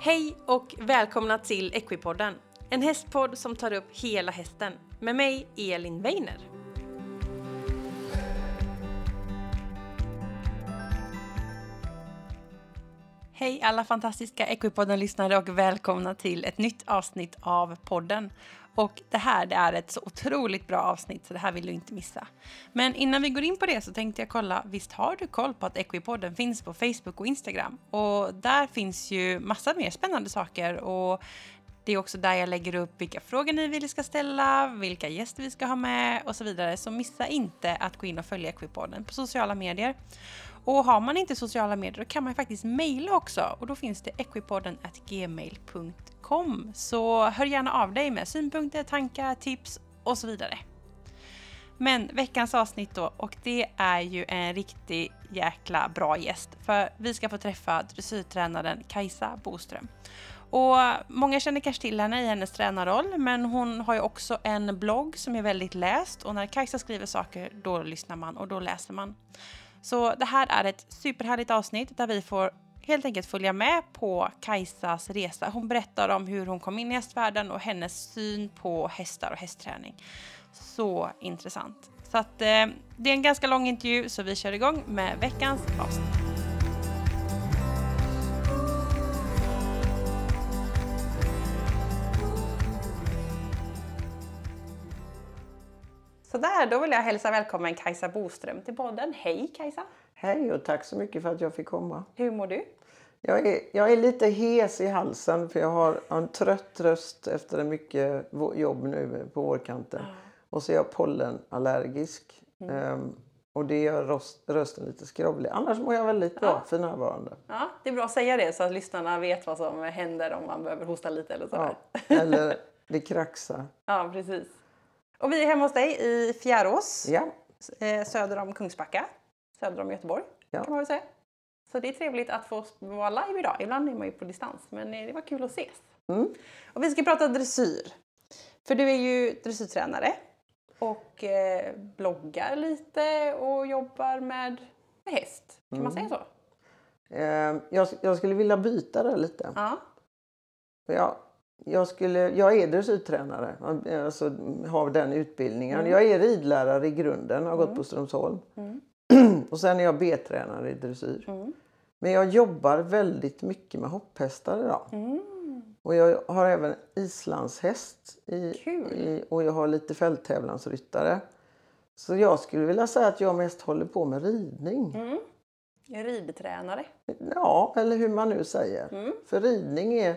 Hej och välkomna till Equipodden, en hästpodd som tar upp hela hästen med mig Elin Weiner. Hej alla fantastiska Equipodden-lyssnare och välkomna till ett nytt avsnitt av podden. Och det här det är ett så otroligt bra avsnitt så det här vill du inte missa. Men innan vi går in på det så tänkte jag kolla, visst har du koll på att Equipodden finns på Facebook och Instagram? Och där finns ju massa mer spännande saker och det är också där jag lägger upp vilka frågor ni vill ska ställa, vilka gäster vi ska ha med och så vidare. Så missa inte att gå in och följa Equipodden på sociala medier. Och har man inte sociala medier då kan man faktiskt mejla också och då finns det equipodden gmail.com. Så hör gärna av dig med synpunkter, tankar, tips och så vidare. Men veckans avsnitt då och det är ju en riktig jäkla bra gäst för vi ska få träffa dressyrtränaren Kajsa Boström. Och många känner kanske till henne i hennes tränarroll, men hon har ju också en blogg som är väldigt läst och när Kajsa skriver saker då lyssnar man och då läser man. Så det här är ett superhärligt avsnitt där vi får helt enkelt följa med på Kajsas resa. Hon berättar om hur hon kom in i hästvärlden och hennes syn på hästar och hästträning. Så intressant. Så att eh, det är en ganska lång intervju så vi kör igång med veckans avsnitt. Sådär, då vill jag hälsa välkommen Kajsa Boström till podden. Hej Kajsa! Hej och tack så mycket för att jag fick komma. Hur mår du? Jag är, jag är lite hes i halsen för jag har en trött röst efter mycket jobb nu på vårkanten. Mm. Och så är jag pollenallergisk. Mm. Um, och det gör röst, rösten lite skrovlig. Annars mår jag väldigt bra ja. för närvarande. Ja, det är bra att säga det så att lyssnarna vet vad som händer om man behöver hosta lite eller sådär. Ja, eller det kraxar. ja, precis. Och vi är hemma hos dig i Fjärås, ja. Eh, söder om Kungsbacka, söder om Göteborg ja. kan man väl säga. Så det är trevligt att få vara live idag. Ibland är man ju på distans, men eh, det var kul att ses. Mm. Och vi ska prata dressyr. För du är ju dressyrtränare och eh, bloggar lite och jobbar med, med häst. Kan mm. man säga så? Eh, jag, jag, skulle vilja byta det lite. Ja. Jag jag, skulle, jag är dressyrtränare, alltså har den utbildningen. Mm. Jag är ridlärare i grunden, har gått mm. på Strömsholm. Mm. och sen är jag B-tränare i dressyr. Mm. Men jag jobbar väldigt mycket med hopphästar idag. Mm. Och jag har även islandshäst i, i, och jag har lite fälttävlansryttare. Så jag skulle vilja säga att jag mest håller på med ridning. Mm. Ridtränare? Ja, eller hur man nu säger. Mm. För ridning är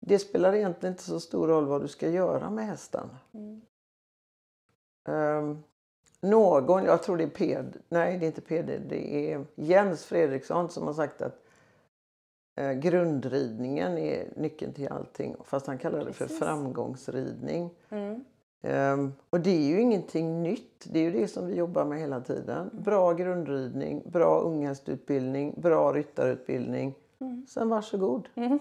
det spelar egentligen inte så stor roll vad du ska göra med hästen. Mm. Um, någon, jag tror det är Ped, nej det är inte PD, det är Jens Fredriksson som har sagt att uh, grundridningen är nyckeln till allting. Fast han kallar det för framgångsridning. Mm. Um, och det är ju ingenting nytt. Det är ju det som vi jobbar med hela tiden. Mm. Bra grundridning, bra unghästutbildning, bra ryttarutbildning. Mm. Sen varsågod. Mm.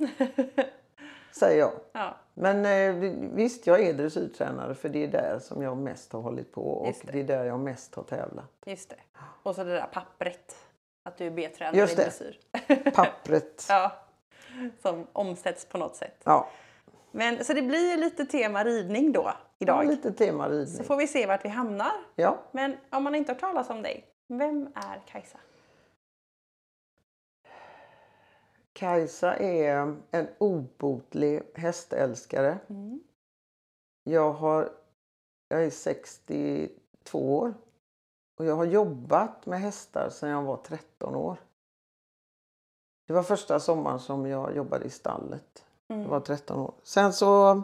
säger jag. Ja. Men eh, visst, jag är dressyrtränare för det är där som jag mest har hållit på och det. det. är där jag mest har tävlat. Just det. Och så det där pappret. Att du är B-tränare i dressyr. Pappret. ja. Som omsätts på något sätt. Ja. Men, så det blir lite tema ridning då idag. Ja, lite tema ridning. Så får vi se vart vi hamnar. Ja. Men om man inte har talat om dig, vem är Kajsa? Kajsa är en obotlig hästälskare. Mm. Jag, har, jag är 62 år och jag har jobbat med hästar sedan jag var 13 år. Det var första sommaren som jag jobbade i stallet. Mm. Jag var 13 år. Sen så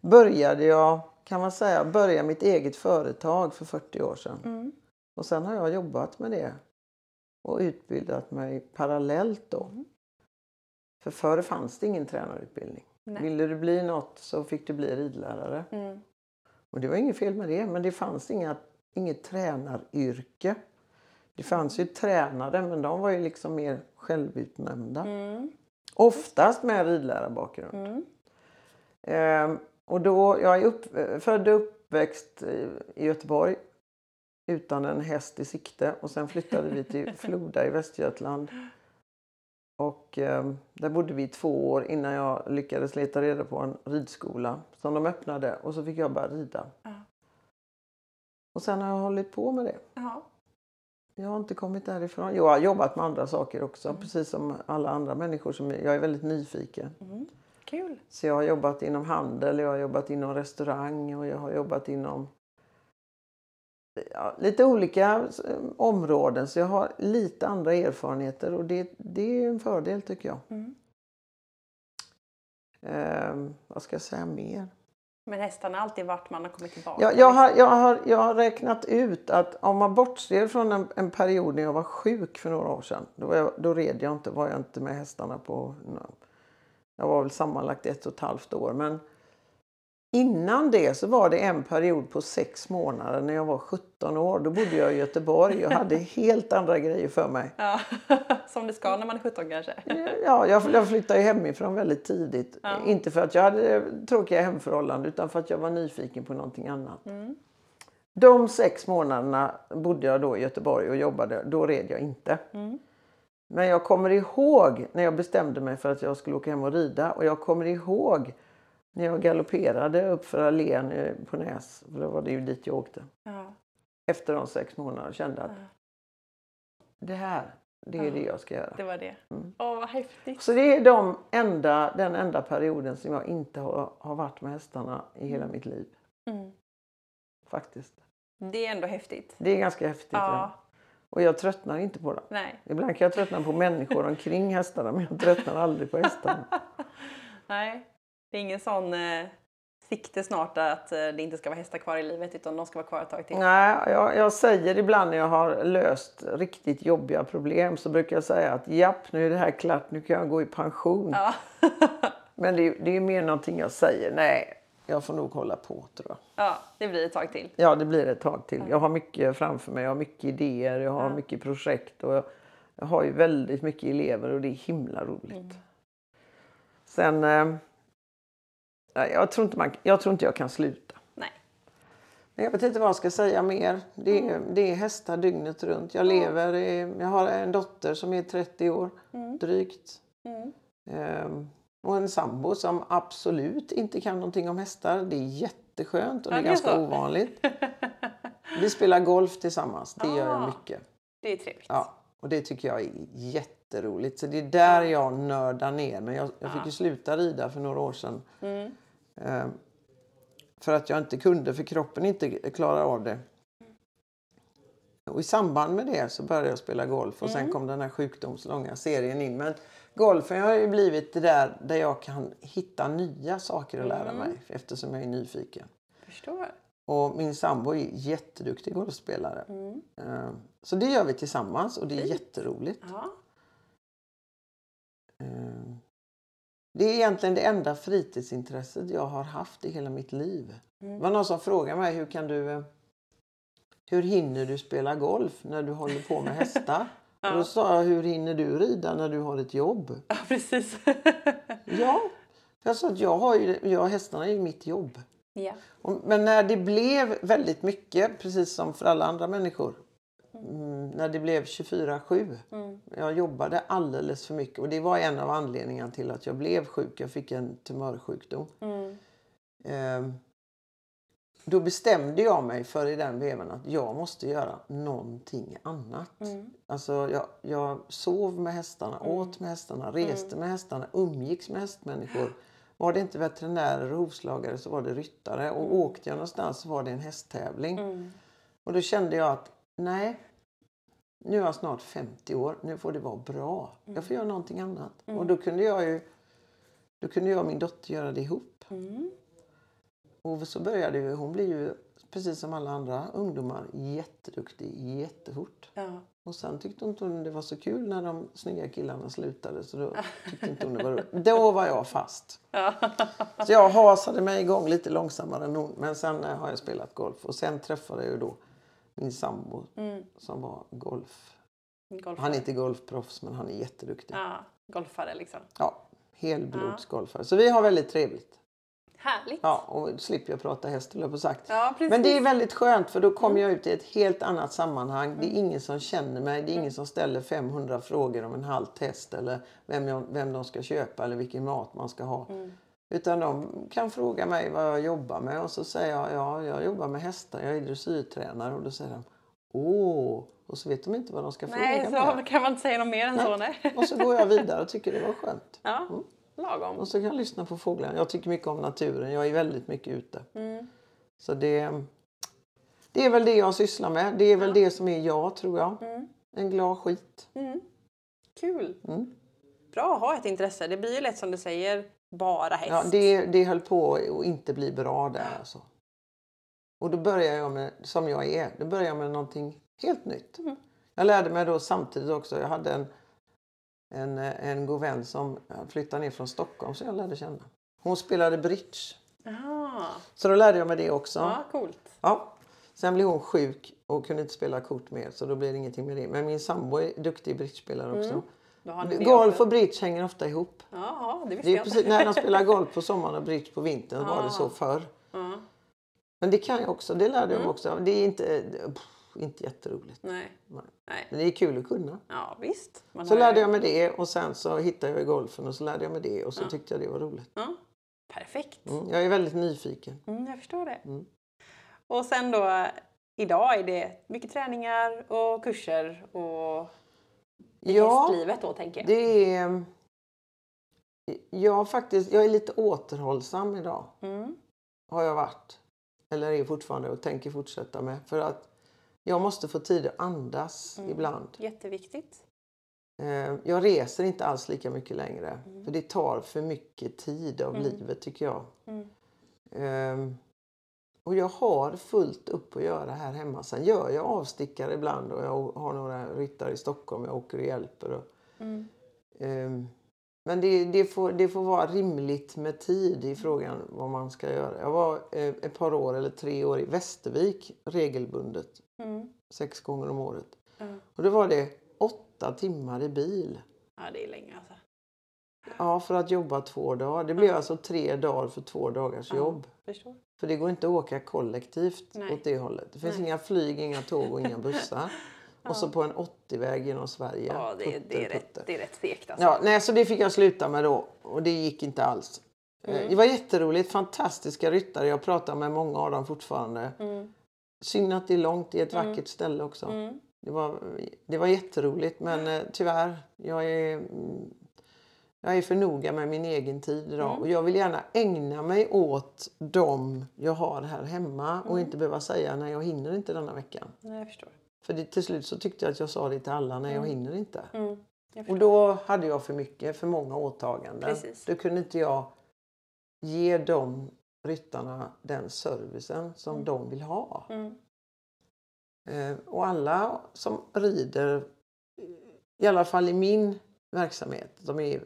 började jag, kan man säga, börja mitt eget företag för 40 år sedan. Mm. Och sen har jag jobbat med det och utbildat mig parallellt då. Mm. För förr fanns det ingen tränarutbildning. Nej. Ville du bli något så fick du bli ridlärare. Mm. Och det var inget fel med det, men det fanns inga, inget tränaryrke. Det fanns ju tränare, men de var ju liksom mer självutnämnda. Mm. Oftast med ridlärarbakgrund. Mm. Ehm, och då, jag är upp, född och uppväxt i Göteborg utan en häst i sikte och sen flyttade vi till Floda i Västergötland Och eh, där bodde vi två år innan jag lyckades leta reda på en ridskola som de öppnade och så fick jag börja rida. Ja. Och sen har jag hållit på med det. Ja. Jag har inte kommit därifrån. Jag har jobbat med andra saker också, Mm. precis som alla andra människor. Som, jag är väldigt nyfiken. Mm. Kul. Så jag har jobbat inom handel, jag har jobbat inom restaurang och jag har jobbat inom ja, lite olika eh, områden. Så jag har lite andra erfarenheter och det, det är en fördel tycker jag. Mm. Ehm, vad ska jag säga mer? Men har alltid varit man har kommit tillbaka. Jag, jag, har, jag, har, jag har räknat ut att om man bortser från en, en period när jag var sjuk för några år sedan. Då, jag, då red jag inte, var jag inte med hästarna på... Jag var väl sammanlagt ett och ett halvt år. Men innan det så var det en period på sex månader när jag var 17 år. Då bodde jag i Göteborg. Jag hade helt andra grejer för mig. Ja. Som det ska när man är 17 kanske. Ja, jag, flyttade hemifrån väldigt tidigt. Ja. Inte för att jag hade tråkiga hemförhållanden utan för att jag var nyfiken på någonting annat. Mm. De sex månaderna bodde jag då i Göteborg och jobbade. Då red jag inte. Mm. Men jag kommer ihåg när jag bestämde mig för att jag skulle åka hem och rida. Och jag kommer ihåg när jag galopperade upp för allén på Näs. För då var det ju dit jag åkte. Ja. Efter de sex månaderna kände att Ja. det här, det är Ja. det jag ska göra. Det var det. Mm. Åh, vad häftigt. Så det är de enda, den enda perioden som jag inte har, har varit med hästarna i hela mitt liv. Mm. Faktiskt. Det är ändå häftigt. Det är ganska häftigt. Ja. Ja. Och jag tröttnar inte på dem. Nej. Ibland kan jag tröttna på människor omkring hästarna men jag tröttnar aldrig på hästarna. Nej. Det är ingen sån eh, sikte snart att eh, det inte ska vara hästar kvar i livet utan de ska vara kvar ett tag till. Nej, jag, jag säger ibland när jag har löst riktigt jobbiga problem så brukar jag säga att japp, nu är det här klart, nu kan jag gå i pension. Ja. Men det, är- det är mer någonting jag säger, nej, jag får nog hålla på tror jag. ja, det blir ett tag till. Ja, det blir ett tag till. Jag har mycket framför mig, jag har mycket idéer, jag har Ja. mycket projekt och jag, har ju väldigt mycket elever och det är himla roligt. Mm. Sen, eh, jag, tror inte man, jag tror inte jag kan sluta. Nej. Men Jag vet inte vad jag ska säga mer. Det är, det är hästar dygnet runt. Jag lever, i, jag har en dotter som är 30 år Mm. drygt. Mm. Ehm, och en sambo som absolut inte kan någonting om hästar. Det är jätteskönt och det är ganska ovanligt. Vi spelar golf tillsammans. Det gör jag Ah. mycket. Det är trevligt. Ja, och det tycker jag är jätteroligt. Så det är där jag nördar ner mig. Jag, jag fick ju sluta rida för några år sedan. Mm. Eh, för att jag inte kunde, för kroppen inte klarar av det. Och I samband med det så började jag spela golf och sen Mm. kom den här sjukdomslånga serien in. Men golfen har ju blivit det där där jag kan hitta nya saker att lära Mm. mig eftersom jag är nyfiken. Förstår. Och min sambo är jätteduktig golfspelare. Mm. Eh, Så det gör vi tillsammans och det är Fint. jätteroligt. Ja. Det är egentligen det enda fritidsintresset jag har haft i hela mitt liv. Mm. Det var någon som frågade mig hur kan du hur hinner du spela golf när du håller på med hästar? Ja. Och då sa jag hur hinner du rida när du har ett jobb? ja, precis. Ja, jag sa att jag har ju, jag, hästarna är ju mitt jobb. ja. Men när det blev väldigt mycket, precis som för alla andra människor, mm, när det blev 24-7. Mm. Jag jobbade alldeles för mycket och det var en av anledningarna till att jag blev sjuk. Jag fick en tumörsjukdom. Mm. Ehm, då bestämde jag mig för i den vevan att jag måste göra någonting annat. Mm. Alltså jag, jag sov med hästarna, Mm. åt med hästarna, reste med hästarna, umgicks med hästmänniskor. Var det inte veterinärer och hovslagare så var det ryttare och åkte jag någonstans så var det en hästtävling. Mm. Och då kände jag att nej, nu är jag snart 50 år, nu får det vara bra. Jag får göra någonting annat. Och då kunde jag ju, då kunde jag och min dotter göra det ihop. Mm. Och så började ju, hon blir ju precis som alla andra ungdomar jätteduktig jättefort. Ja. Och sen tyckte inte hon det var så kul när de snygga killarna slutade så då tyckte inte hon det var roligt. Då var jag fast. Ja. Så jag hasade mig igång lite långsammare än hon. Men sen eh, har jag spelat golf och sen träffade jag ju då min sambo Mm. som var golf. Golfare. Han är inte golfproffs men han är jätteduktig. Ja, golfare liksom. Ja, helblodsgolfare. Så vi har väldigt trevligt. Härligt. Ja, och slipper jag prata häst, höll jag på sagt. Ja. Men det är väldigt skönt för då kommer jag ut i ett helt annat sammanhang. Det är ingen som känner mig. Det är ingen som ställer 500 frågor om en halt häst eller vem, jag, vem de ska köpa eller vilken mat man ska ha. Utan de kan fråga mig vad jag jobbar med och så säger jag ja, jag jobbar med hästar, jag är dressyrtränare och då säger de åh, och så vet de inte vad de ska Nej, fråga så mig. kan man inte säga något mer än så. Nej. Och så går jag vidare och tycker det var skönt. Ja, lagom. Och så kan jag lyssna på fåglarna. Jag tycker mycket om naturen. Jag är väldigt mycket ute. Så det, det är väl det jag sysslar med. Det är väl det som är jag, tror jag. En glad skit. Kul. Mm. Bra att ha ett intresse. Det blir ju lätt som du säger, bara häst. Ja, det, det höll på att inte bli bra där. Alltså. Och då började jag med, som jag är, då började jag med någonting helt nytt. Jag lärde mig då samtidigt också, jag hade en, en, en god vän som flyttade ner från Stockholm så jag lärde känna. Hon spelade bridge. Aha. Så då lärde jag mig det också. Ja, coolt. Ja. Sen blev hon sjuk och kunde inte spela kort mer så då blev det ingenting med det. Men min sambo är duktig bridgespelare också. Det Golf och bridge hänger ofta ihop. Jaha, det visste Det är jag precis, när de spelar golf på sommaren och bridge på vintern var det så förr. Ja. Men det kan jag också, det lärde jag mig också. Det är inte, pff, inte jätteroligt. Nej. Nej. Men det är kul att kunna. Ja, visst. Man Så lärde jag mig det och sen så hittade jag golfen och så lärde jag mig det och så tyckte jag det var roligt. Ja. Perfekt. Mm, jag är väldigt nyfiken. Mm, jag förstår det. Mm. Och sen då, idag är det mycket träningar och kurser och Ja, hästlivet då tänker jag. det är... Jag, faktiskt, jag är lite återhållsam idag. Mm. har jag varit. Eller är fortfarande och tänker fortsätta med. För att jag måste få tid att andas Mm. ibland. Jätteviktigt. Eh, Jag reser inte alls lika mycket längre. För det tar för mycket tid av livet tycker jag. Mm. Och jag har fullt upp att göra här hemma. Sen gör jag avstickare ibland och jag har några ryttare i Stockholm jag åker och hjälper. Och, Mm. Ehm, Men det, det, får, det får vara rimligt med tid i frågan vad man ska göra. Jag var eh, ett par år eller tre år i Västervik regelbundet. Mm. Sex gånger om året. Ja. Och då var det åtta timmar i bil. ja, det är länge alltså. Ja, för att jobba två dagar. Det blev alltså tre dagar för två dagars jobb. Förstår. För det går inte att åka kollektivt Nej. åt det hållet. Det finns Nej. inga flyg, inga tåg och inga bussar. Och så på en 80-väg genom Sverige. Ja, det, är- det, är Putter, rätt, putter. det är rätt segt alltså. Ja, nej, så det fick jag sluta med då. Och det gick inte alls. Eh, Mm. Det var jätteroligt. Fantastiska ryttare. Jag pratar med många av dem fortfarande. Mm. Synd att det är långt. Det är ett Mm. vackert ställe också. Mm. Det, var, det var jätteroligt. Men eh, tyvärr, jag är, jag är för noga med min egen tid idag. Mm. Och jag vill gärna ägna mig åt dem jag har här hemma. Mm. Och inte behöva säga nej, jag hinner inte denna veckan. Nej, jag förstår. För det, till slut så tyckte jag att jag sa det till alla. Nej, jag hinner inte. Mm. Och då hade jag för mycket, för många åtaganden. Precis. Då kunde inte jag ge de ryttarna den servicen som de vill ha. Mm. Eh, och alla som rider, i alla fall i min verksamhet, de är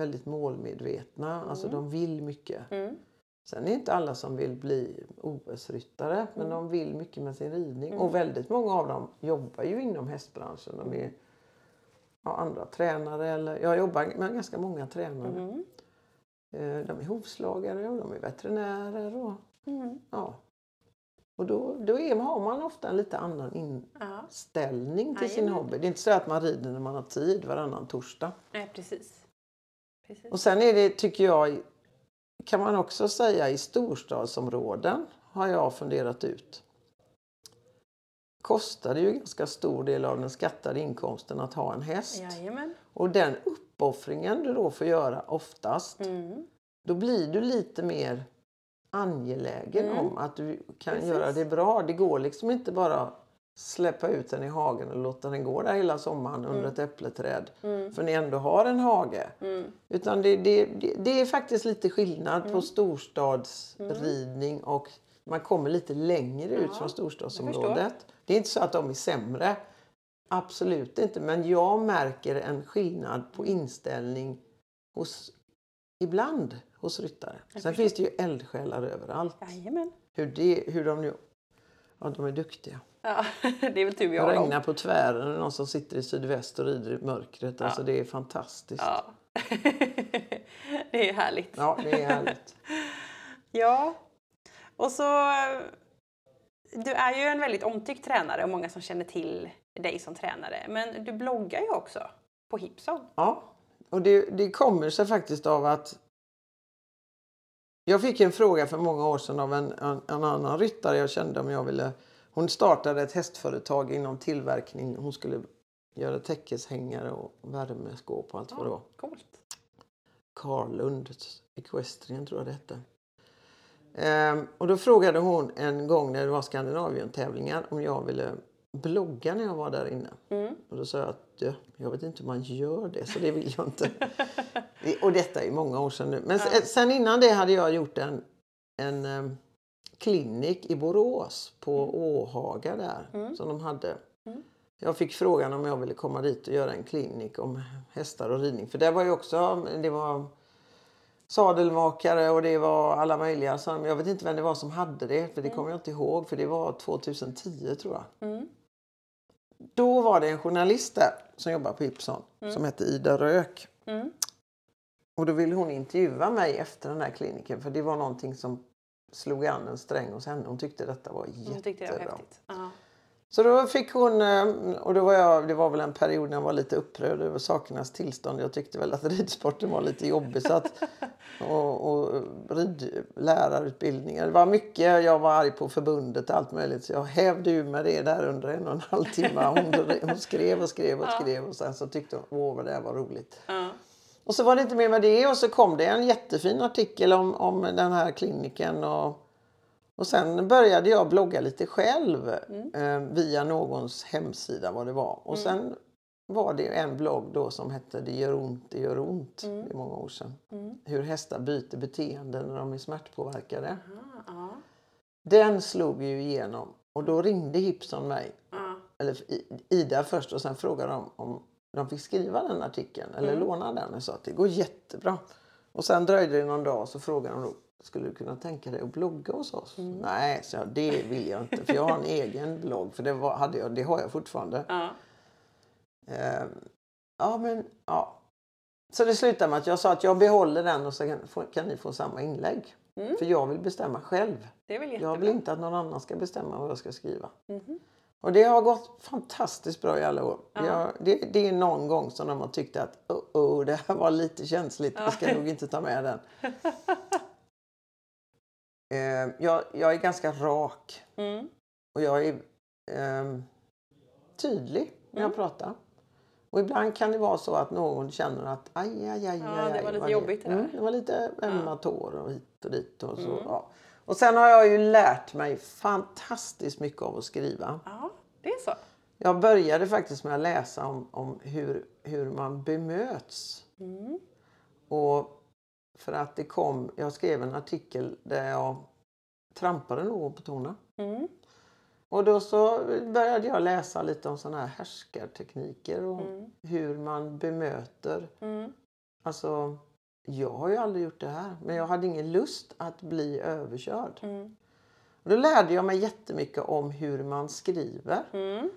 väldigt målmedvetna. Alltså de vill mycket. Mm. Sen är inte alla som vill bli OS-ryttare, men Mm. de vill mycket med sin ridning. Och väldigt många av dem jobbar ju inom hästbranschen. De är ja, andra tränare eller jag jobbar med ganska många tränare. Mm. Eh, De är hovslagare och de är veterinärer. Och, Mm. ja. och då, då är, har man ofta en lite annan inställning till sin Jajamän. hobby. Det är inte så att man rider när man har tid varannan torsdag. nej, precis. Precis. Och sen är det, tycker jag, kan man också säga i storstadsområden har jag funderat ut. Kostar det ju ganska stor del av den skattade inkomsten att ha en häst. Jajamän. Och den uppoffringen du då får göra oftast, Mm. då blir du lite mer angelägen Mm. om att du kan Precis. göra det bra. Det går liksom inte bara släppa ut den i hagen och låta den gå där hela sommaren under ett äppleträd. Mm. För ni ändå har en hage. Mm. Utan det, det, det, det är faktiskt lite skillnad Mm. på storstadsridning och man kommer lite längre ut Ja, från storstadsområdet. Det är inte så att de är sämre. Absolut inte. Men jag märker en skillnad på inställning hos, ibland hos ryttare. Sen finns det ju eldsjälar överallt. Jajamän. Hur, det, hur de nu... Ja, de är duktiga. Ja, det är väl tur vi Det har dem. regnar på tvären och någon som sitter i sydväst och rider i mörkret. Alltså det är fantastiskt. Ja. det är härligt. Ja, det är härligt. Ja. Och så... Du är ju en väldigt omtyckt tränare och många som känner till dig som tränare. Men du bloggar ju också på Hipson. Ja, och det, det kommer sig faktiskt av att jag fick en fråga för många år sedan av en, en, en annan ryttare jag kände om jag ville... Hon startade ett hästföretag inom tillverkning. Hon skulle göra täckeshängare och värmeskåp och allt vad det var. Coolt. Karlund Equestrian tror jag det hette. Ehm, och då frågade hon en gång när det var Skandinavien-tävlingar om jag ville blogga när jag var där inne. Mm. Och då sa jag att ja, jag vet inte hur man gör det så det vill jag inte. Och detta är många år sedan nu. Men Ja. sen innan det hade jag gjort en, en um, klinik i Borås på Åhaga där Mm. som de hade. Mm. Jag fick frågan om jag ville komma dit och göra en klinik om hästar och ridning. För det var ju också, det var sadelmakare och det var alla möjliga. Så jag vet inte vem det var som hade det, för det kommer jag inte ihåg. För det var 2010 tror jag. Mm. Då var det en journalist där som jobbar på Ipson som hette Ida Rök. Mm. Och då ville hon intervjua mig efter den här kliniken för det var någonting som slog an en sträng hos henne. Hon tyckte detta var Jag tyckte det var jättebra. häftigt. Ja. Så då fick hon, eh, och då var jag, det var väl en period när jag var lite upprörd över sakernas tillstånd. Jag tyckte väl att ridsporten var lite jobbig. Så att, och, och rid, lärarutbildningar. Det var mycket, jag var arg på förbundet och allt möjligt. Så jag hävde ur med det där under en och en halv timme. Hon, hon skrev och skrev och skrev och sen så tyckte hon, åh vad det här var roligt. Ja. Och så var det inte mer med det och så kom det en jättefin artikel om, om den här kliniken. Och, och sen började jag blogga lite själv eh, via någons hemsida vad det var. Och sen var det en blogg då som hette Det gör ont, det gör ont. Det är många år sedan. Mm. Hur hästar byter beteende när de är smärtpåverkade. Ah, ja. Den slog ju igenom och då ringde Hipson mig Ja. eller Ida först och sen frågade de om de fick skriva den artikeln eller låna den. Jag sa att det går jättebra. Och sen dröjde det någon dag så frågade de då, skulle du kunna tänka dig att blogga hos oss? Nej, så jag, det vill jag inte för jag har en egen blogg för det, var, hade jag, det har jag fortfarande. Ja. Eh, ja men ja. Så det slutade med att jag sa att jag behåller den och så kan, kan ni få samma inlägg. Mm. För jag vill bestämma själv. Jag vill inte att någon annan ska bestämma vad jag ska skriva. Mhm. Och det har gått fantastiskt bra i alla år. Ja. Jag, det, det är någon gång som de har tyckt att oh, oh, det här var lite känsligt, vi ska nog inte ta med den. eh, jag, jag är ganska rak Mm. och jag är ehm, tydlig när jag pratar. Och ibland kan det vara så att någon känner att aj, aj, aj, Ja, aj, det aj, var lite vad jobbigt det. Mm, det var lite ömma tår och hit och dit. Och, så, ja. och sen har jag ju lärt mig fantastiskt mycket av att skriva. Ja, det är så. Jag började faktiskt med att läsa om, om hur, hur man bemöts. Mm. Och för att det kom, jag skrev en artikel där jag trampade någon på tårna. Mm. Och då så började jag läsa lite om sådana här härskartekniker och Mm. hur man bemöter. Mm. Alltså, jag har ju aldrig gjort det här, men jag hade ingen lust att bli överkörd. Mm. Och då lärde jag mig jättemycket om hur man skriver. Mm.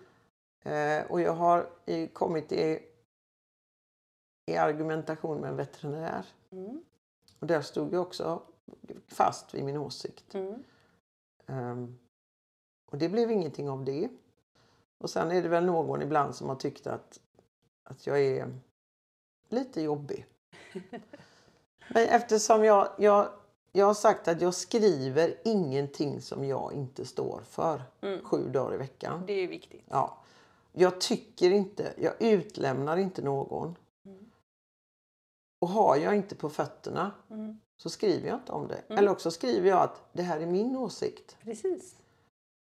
Eh, och jag har i, kommit i, i argumentation med en veterinär. Mm. Och där stod jag också fast vid min åsikt. Mm. Ehm, och det blev ingenting av det. Och sen är det väl någon ibland som har tyckt att, att jag är lite jobbig. Men eftersom jag, jag, jag har sagt att jag skriver ingenting som jag inte står för Mm. sju dagar i veckan. Det är viktigt. Ja. Jag tycker inte, jag utlämnar inte någon. Mm. Och har jag inte på fötterna Mm. så skriver jag inte om det. Mm. Eller också skriver jag att det här är min åsikt. Precis.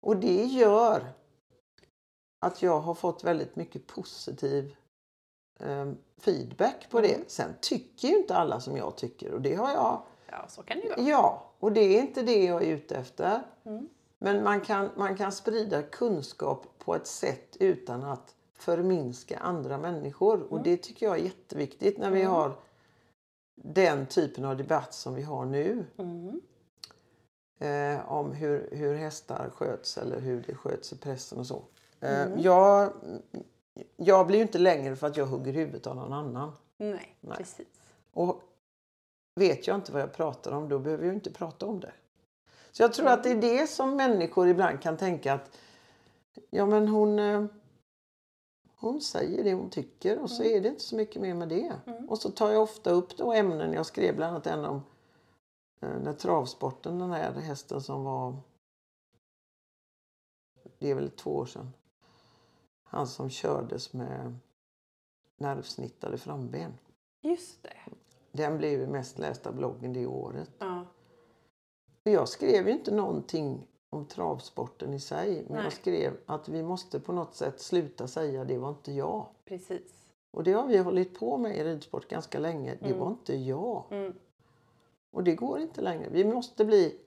Och det gör att jag har fått väldigt mycket positiv eh, feedback på Mm. det. Sen tycker ju inte alla som jag tycker och det har jag. Ja, så kan det ju vara. Ja, och det är inte det jag är ute efter. Mm. Men man kan, man kan sprida kunskap på ett sätt utan att förminska andra människor. Och det tycker jag är jätteviktigt när vi Mm. har den typen av debatt som vi har nu. Mm. Eh, om hur, hur hästar sköts eller hur det sköts i pressen och så. Eh, Mm. jag, jag blir ju inte längre för att jag hugger huvudet av någon annan. Nej, Nej. precis. Och vet jag inte vad jag pratar om då behöver jag inte prata om det. Så jag tror att det är det som människor ibland kan tänka att ja men hon, eh, hon säger det hon tycker och så är det inte så mycket mer med det. Och så tar jag ofta upp då ämnen. Jag skrev bland annat en om eh, när travsporten, den här hästen som var det är väl två år sedan. Han som kördes med nervsnittade framben. Just det. Den blev mest lästa bloggen det året. Ja. Jag skrev ju inte någonting om travsporten i sig. Men Nej. jag skrev att vi måste på något sätt sluta säga det var inte jag. Precis. Och det har vi hållit på med i ridsport ganska länge. Det var inte jag. Mm. Och det går inte längre. Vi måste bli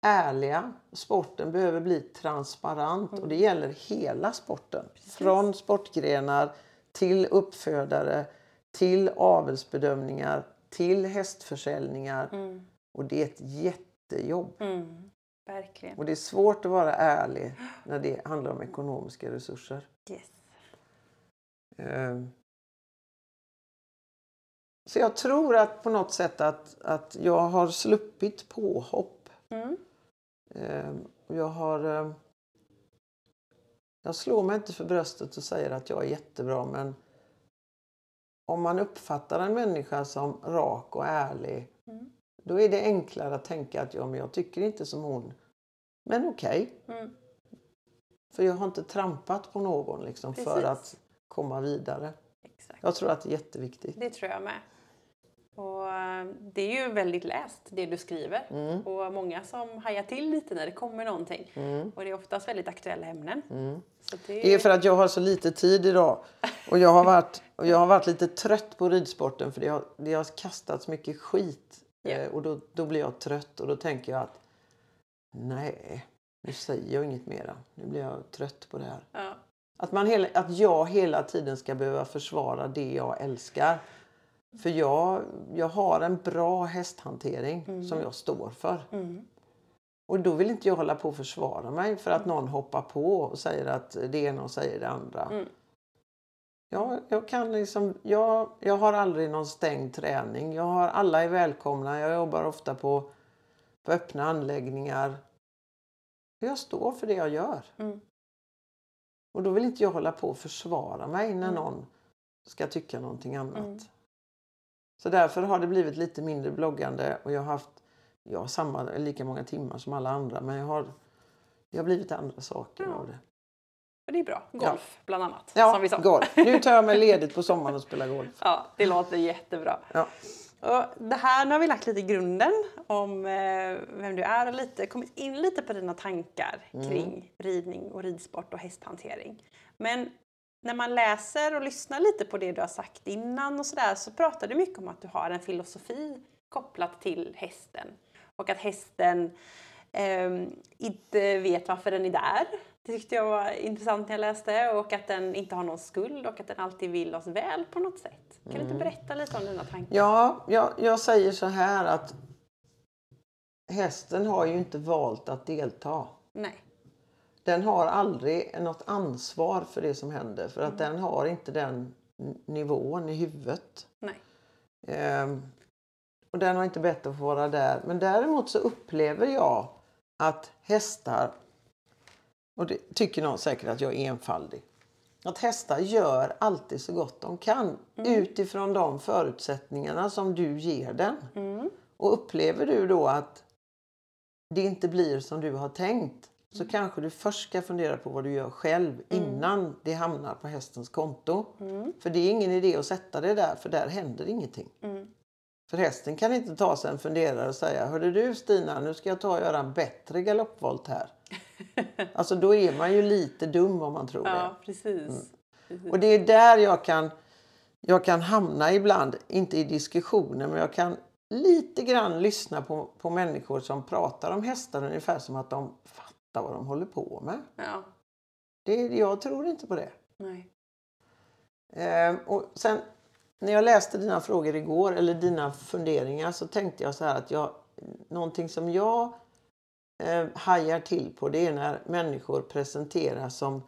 ärliga. Sporten behöver bli transparent och det gäller hela sporten. Från sportgrenar till uppfödare, till avelsbedömningar, till hästförsäljningar. Mm. Och det är ett jättejobb. Mm. Verkligen. Och det är svårt att vara ärlig när det handlar om ekonomiska resurser. Yes. Ehm. Så jag tror att på något sätt att, att jag har sluppit påhopp. Mm. Ehm, jag har... ehm, Jag slår mig inte för bröstet och säger att jag är jättebra men om man uppfattar en människa som rak och ärlig Mm. då är det enklare att tänka att ja, men jag tycker inte som hon. Men okej, Mm. för jag har inte trampat på någon liksom, för att komma vidare. Exakt. Jag tror att det är jätteviktigt. Det tror jag med. Och eh, det är ju väldigt läst det du skriver. Mm. Och många som hajar till lite när det kommer någonting. Och det är oftast väldigt aktuella ämnen. Så det, Det är för att jag har så lite tid idag. Och jag har varit, och jag har varit lite trött på ridsporten för det har, det har kastats mycket skit. Eh, och då, då blir jag trött och då tänker jag att nej, nu säger jag inget mera. Nu blir jag trött på det här. ja. Att, man hela, att jag hela tiden ska behöva försvara det jag älskar. För jag, jag har en bra hästhantering som jag står för. Mm. Och då vill inte jag hålla på och försvara mig för att någon hoppar på och säger att det ena och säger det andra. Mm. Jag, jag, kan liksom, jag, jag har aldrig någon stängd träning. Jag har, alla är välkomna. Jag jobbar ofta på, på öppna anläggningar. Jag står för det jag gör. Mm. Och då vill inte jag hålla på och försvara mig när någon ska tycka någonting annat. Mm. Så därför har det blivit lite mindre bloggande och jag har haft jag har samma, lika många timmar som alla andra men jag har, det har blivit andra saker Ja. av det. Det är bra. Golf bland annat. Ja, som vi sa. golf. Nu tar jag mig ledigt på sommaren och spelar golf. Ja, det låter jättebra. Ja. Och det här, nu har vi lagt lite grunden om eh, vem du är och lite, kommit in lite på dina tankar Mm. kring ridning och ridsport och hästhantering. Men när man läser och lyssnar lite på det du har sagt innan och sådär så pratar du mycket om att du har en filosofi kopplat till hästen. Och att hästen ehm, inte vet varför den är där. Det tyckte jag var intressant när jag läste. Och att den inte har någon skuld och att den alltid vill oss väl på något sätt. Kan du inte berätta lite om dina tankar? Ja, jag, jag säger så här att hästen har ju inte valt att delta. Nej. Den har aldrig något ansvar för det som händer för att den har inte den nivån i huvudet. Ehm, och den har inte bett att få vara där. Men däremot så upplever jag att hästar, och det tycker någon säkert att jag är enfaldig, att hästar gör alltid så gott de kan utifrån de förutsättningarna som du ger den. Mm. Och upplever du då att det inte blir som du har tänkt så kanske du först ska fundera på vad du gör själv innan det hamnar på hästens konto. För det är ingen idé att sätta det där för där händer ingenting. Mm. För hästen kan inte ta sig en funderare och säga Hörde du Stina, nu ska jag ta och göra en bättre galoppvolt här. alltså då är man ju lite dum om man tror det. Ja, precis. Och det är där jag kan, jag kan hamna ibland, inte i diskussioner, men jag kan lite grann lyssna på, på människor som pratar om hästar ungefär som att de fattar vad de håller på med. Ja. Det, jag tror inte på det. Nej. Ehm, och sen när jag läste dina frågor igår, eller dina funderingar, så tänkte jag så här att jag, någonting som jag eh, hajar till på det är när människor presenteras som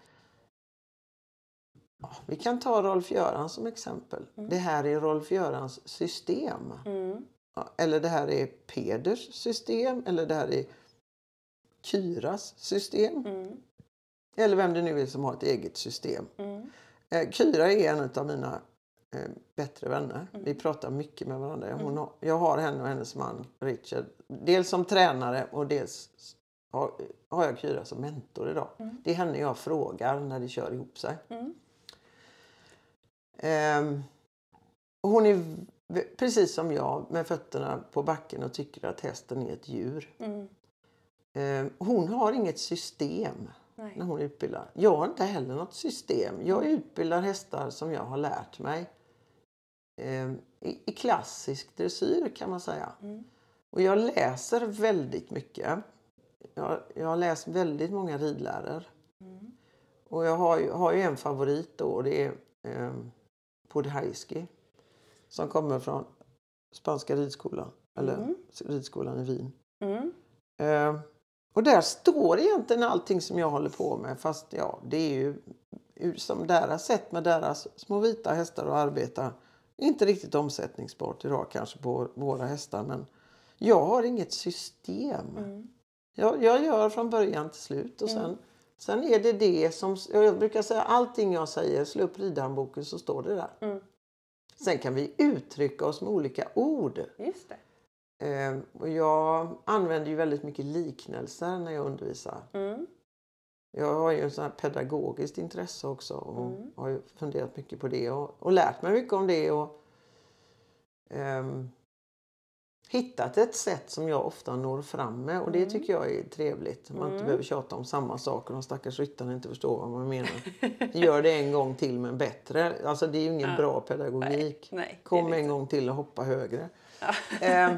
Ja, vi kan ta Rolf-Göran som exempel. Det här är Rolf-Görans system. Mm. Ja, Eller det här är Peders system. Eller det här är Kyras system. Mm. Eller vem det nu är som har ett eget system. Mm. Eh, Kyra är en av mina eh, bättre vänner. Mm. Vi pratar mycket med varandra. Hon har, jag har henne och hennes man Richard. Dels som tränare och dels har, har jag Kyra som mentor idag. Mm. Det är henne jag frågar när det kör ihop sig. Mm. Och hon är precis som jag med fötterna på backen och tycker att hästen är ett djur. Ehm, hon har inget system Nej. när hon utbildar. Jag har inte heller något system. Jag utbildar hästar som jag har lärt mig ehm, i, klassisk dressyr kan man säga. Mm. Och jag läser väldigt mycket. Jag, jag har läst väldigt många ridlärare. Mm. Och jag har ju, har ju en favorit då och det är um, Podhajski. Som kommer från spanska ridskolan. Eller Mm. ridskolan i Wien. Eh, och där står egentligen allting som jag håller på med. Fast ja, det är ju som deras sätt med deras små vita hästar att arbeta. Inte riktigt omsättningsbart idag kanske på våra hästar. Men jag har inget system. Mm. Jag, jag gör från början till slut. Och sen, Mm. sen är det det som... Jag brukar säga allting jag säger, slå upp ridhandboken så står det där. Mm. Sen kan vi uttrycka oss med olika ord. Just det. Eh, och jag använder ju väldigt mycket liknelser när jag undervisar. Mm. Jag har ju en sån här pedagogiskt intresse också och Mm. har ju funderat mycket på det och, och lärt mig mycket om det. Och, ehm, hittat ett sätt som jag ofta når fram med och det Mm. tycker jag är trevligt. Man inte Mm. behöver tjata om samma saker och de stackars ryttarna inte förstår vad man menar. Gör det en gång till men bättre. Alltså det är ju ingen Ja. bra pedagogik. Nej. är Kom en inte. gång till och hoppa högre. Ja. Ehm,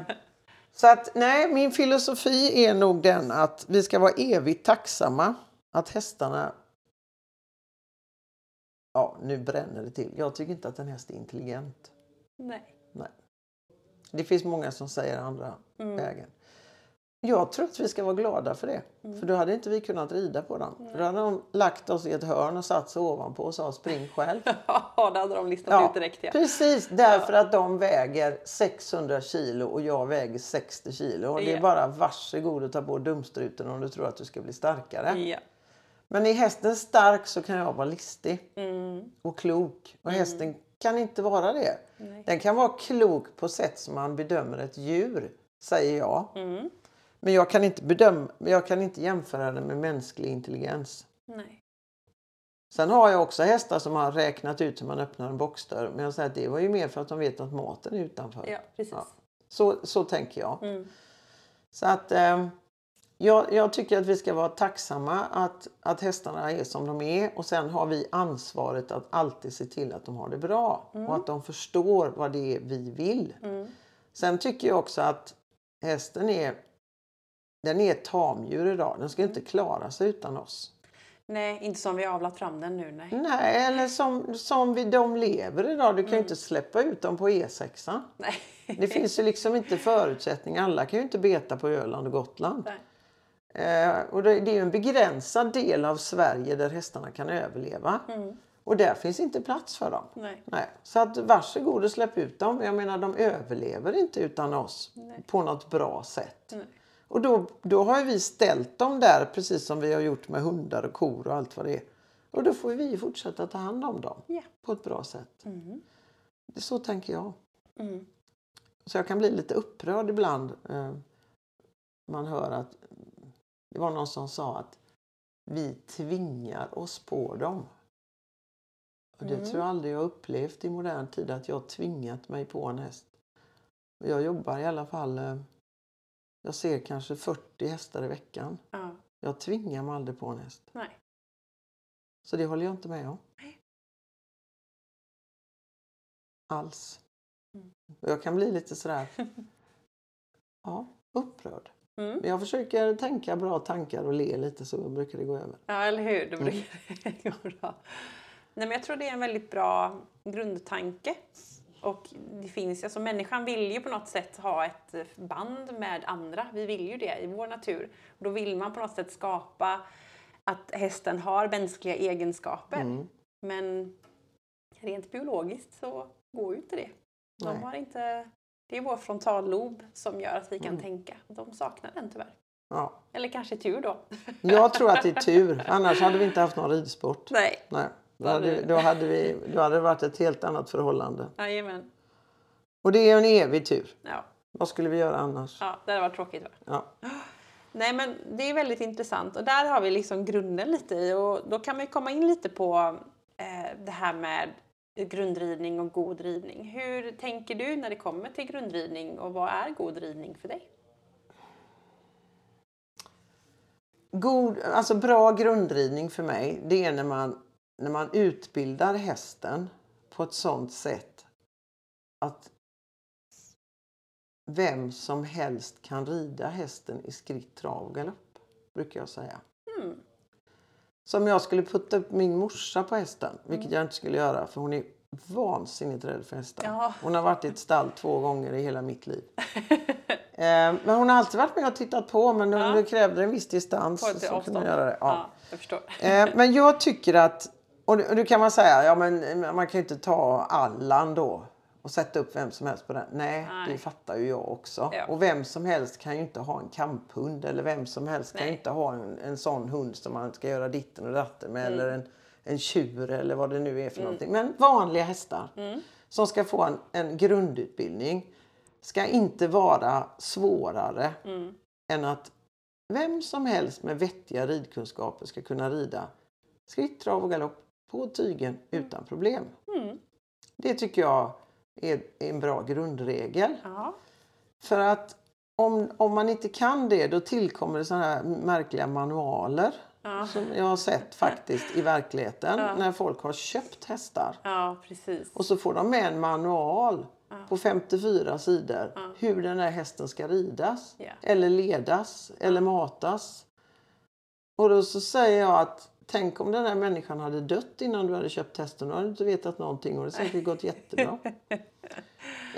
så att nej, min filosofi är nog den att vi ska vara evigt tacksamma att hästarna... Ja, nu bränner det till. Jag tycker inte att en häst är intelligent. Nej. Det finns många som säger andra Mm. vägen. Jag tror att vi ska vara glada för det. Mm. För då hade inte vi kunnat rida på dem. För då hade de lagt oss i ett hörn och satt sig ovanpå och sa spring själv. Ja, det hade de listat Ja, ut direkt. Ja. Precis, därför att de väger 600 kilo och jag väger 60 kilo. Och det är Ja. bara varsågod att ta på dumstruten om du tror att du ska bli starkare. Ja. Men är hästen stark så kan jag vara listig Mm. och klok. Och hästen kan inte vara det. Nej. Den kan vara klok på sätt som man bedömer ett djur, säger jag. Mm. Men jag kan inte, bedöma, jag kan inte jämföra den med mänsklig intelligens. Nej. Sen har jag också hästar som har räknat ut hur man öppnar en boxdörr. Men jag säger att det var ju mer för att de vet att maten är utanför. Ja, precis. Ja. Så, så tänker jag. Mm. Så att eh, jag, jag tycker att vi ska vara tacksamma att, att hästarna är som de är. Och sen har vi ansvaret att alltid se till att de har det bra. Och att de förstår vad det är vi vill. Mm. Sen tycker jag också att hästen är, den är ett tamdjur idag. Den ska inte klara sig utan oss. Nej, inte som vi har avlat fram den nu. Nej. Nej, eller som, som vi, de lever idag. Du kan ju inte släppa ut dem på E6. Nej. Det finns ju liksom inte förutsättningar. Alla kan ju inte beta på Öland och Gotland. Nej. Eh, och det, det är en begränsad del av Sverige där hästarna kan överleva. Mm. Och där finns inte plats för dem. Nej. Nej. Så att varsågod och släpp ut dem. Jag menar de överlever inte utan oss Nej. på något bra sätt. Nej. Och då, då har vi ställt dem där precis som vi har gjort med hundar och kor och allt vad det är. Och då får vi fortsätta ta hand om dem Ja. på ett bra sätt. Mm. Det, så tänker jag. Mm. Så jag kan bli lite upprörd ibland. Eh, man hör att det var någon som sa att vi tvingar oss på dem. Och det Mm. tror jag aldrig jag upplevt i modern tid att jag tvingat mig på en häst. Jag jobbar i alla fall, eh, jag ser kanske 40 hästar i veckan. Ja. Jag tvingar mig aldrig på en häst. Nej. Så det håller jag inte med om. Nej. Alls. Mm. Jag kan bli lite sådär, ja, upprörd. Mm. Men jag försöker tänka bra tankar och le lite så brukar det gå över. Ja, eller hur? Mm. Det brukar det gå bra. Nej, men jag tror det är en väldigt bra grundtanke. Och det finns, alltså människan vill ju på något sätt ha ett band med andra. Vi vill ju det i vår natur. Och då vill man på något sätt skapa att hästen har mänskliga egenskaper. Mm. Men rent biologiskt så går ju inte det. De Nej. har inte, det är vår frontallob som gör att vi kan Mm. tänka. De saknar den tyvärr. Ja. Eller kanske tur då. Jag tror att det är tur. Annars hade vi inte haft någon ridsport. Nej. Nej. Då hade, då, hade vi, då hade det varit ett helt annat förhållande. Jajamän. Och det är en evig tur. Ja. Vad skulle vi göra annars? ja, det hade varit tråkigt va? Ja. Nej men det är väldigt intressant och där har vi liksom grunden lite i och då kan man komma in lite på eh, det här med grundridning och god ridning. Hur tänker du när det kommer till grundridning och vad är god ridning för dig? God, alltså bra grundridning för mig det är när man, när man utbildar hästen på ett sånt sätt att vem som helst kan rida hästen i skritt, trav och galopp. Brukar jag säga. Mm. Som jag skulle putta upp min morsa på hästen. Vilket jag inte skulle göra för hon är vansinnigt rädd för hästar. Ja. Hon har varit i ett stall två gånger i hela mitt liv. Eh, Men hon har alltid varit med och tittat på men Ja. det krävde en viss distans. Så kunde göra det. Ja. ja, jag förstår. Eh, Men jag tycker att, och det kan man säga, ja men man kan ju inte ta Allan då och sätta upp vem som helst på den. Nej, Nej. det fattar ju jag också. Ja. Och vem som helst kan ju inte ha en kamphund eller vem som helst kan ju Nej. inte ha en, en sån hund som man ska göra ditten och datten med Mm. eller en, en tjur eller vad det nu är för någonting. Men vanliga hästar Mm. som ska få en, en grundutbildning ska inte vara svårare Mm. än att vem som helst med vettiga ridkunskaper ska kunna rida skritt, trav och galopp på tygen utan problem. Mm. Det tycker jag är en bra grundregel. Ja. För att om, om man inte kan det då tillkommer det sådana här märkliga manualer Ja. som jag har sett faktiskt i verkligheten Ja. när folk har köpt hästar. ja, precis. Och så får de med en manual på 54 sidor hur den här hästen ska ridas. Eller ledas eller matas. Och då så säger jag att tänk om den här människan hade dött innan du hade köpt hästen. Då hade du inte vetat någonting och det säkert gått jättebra.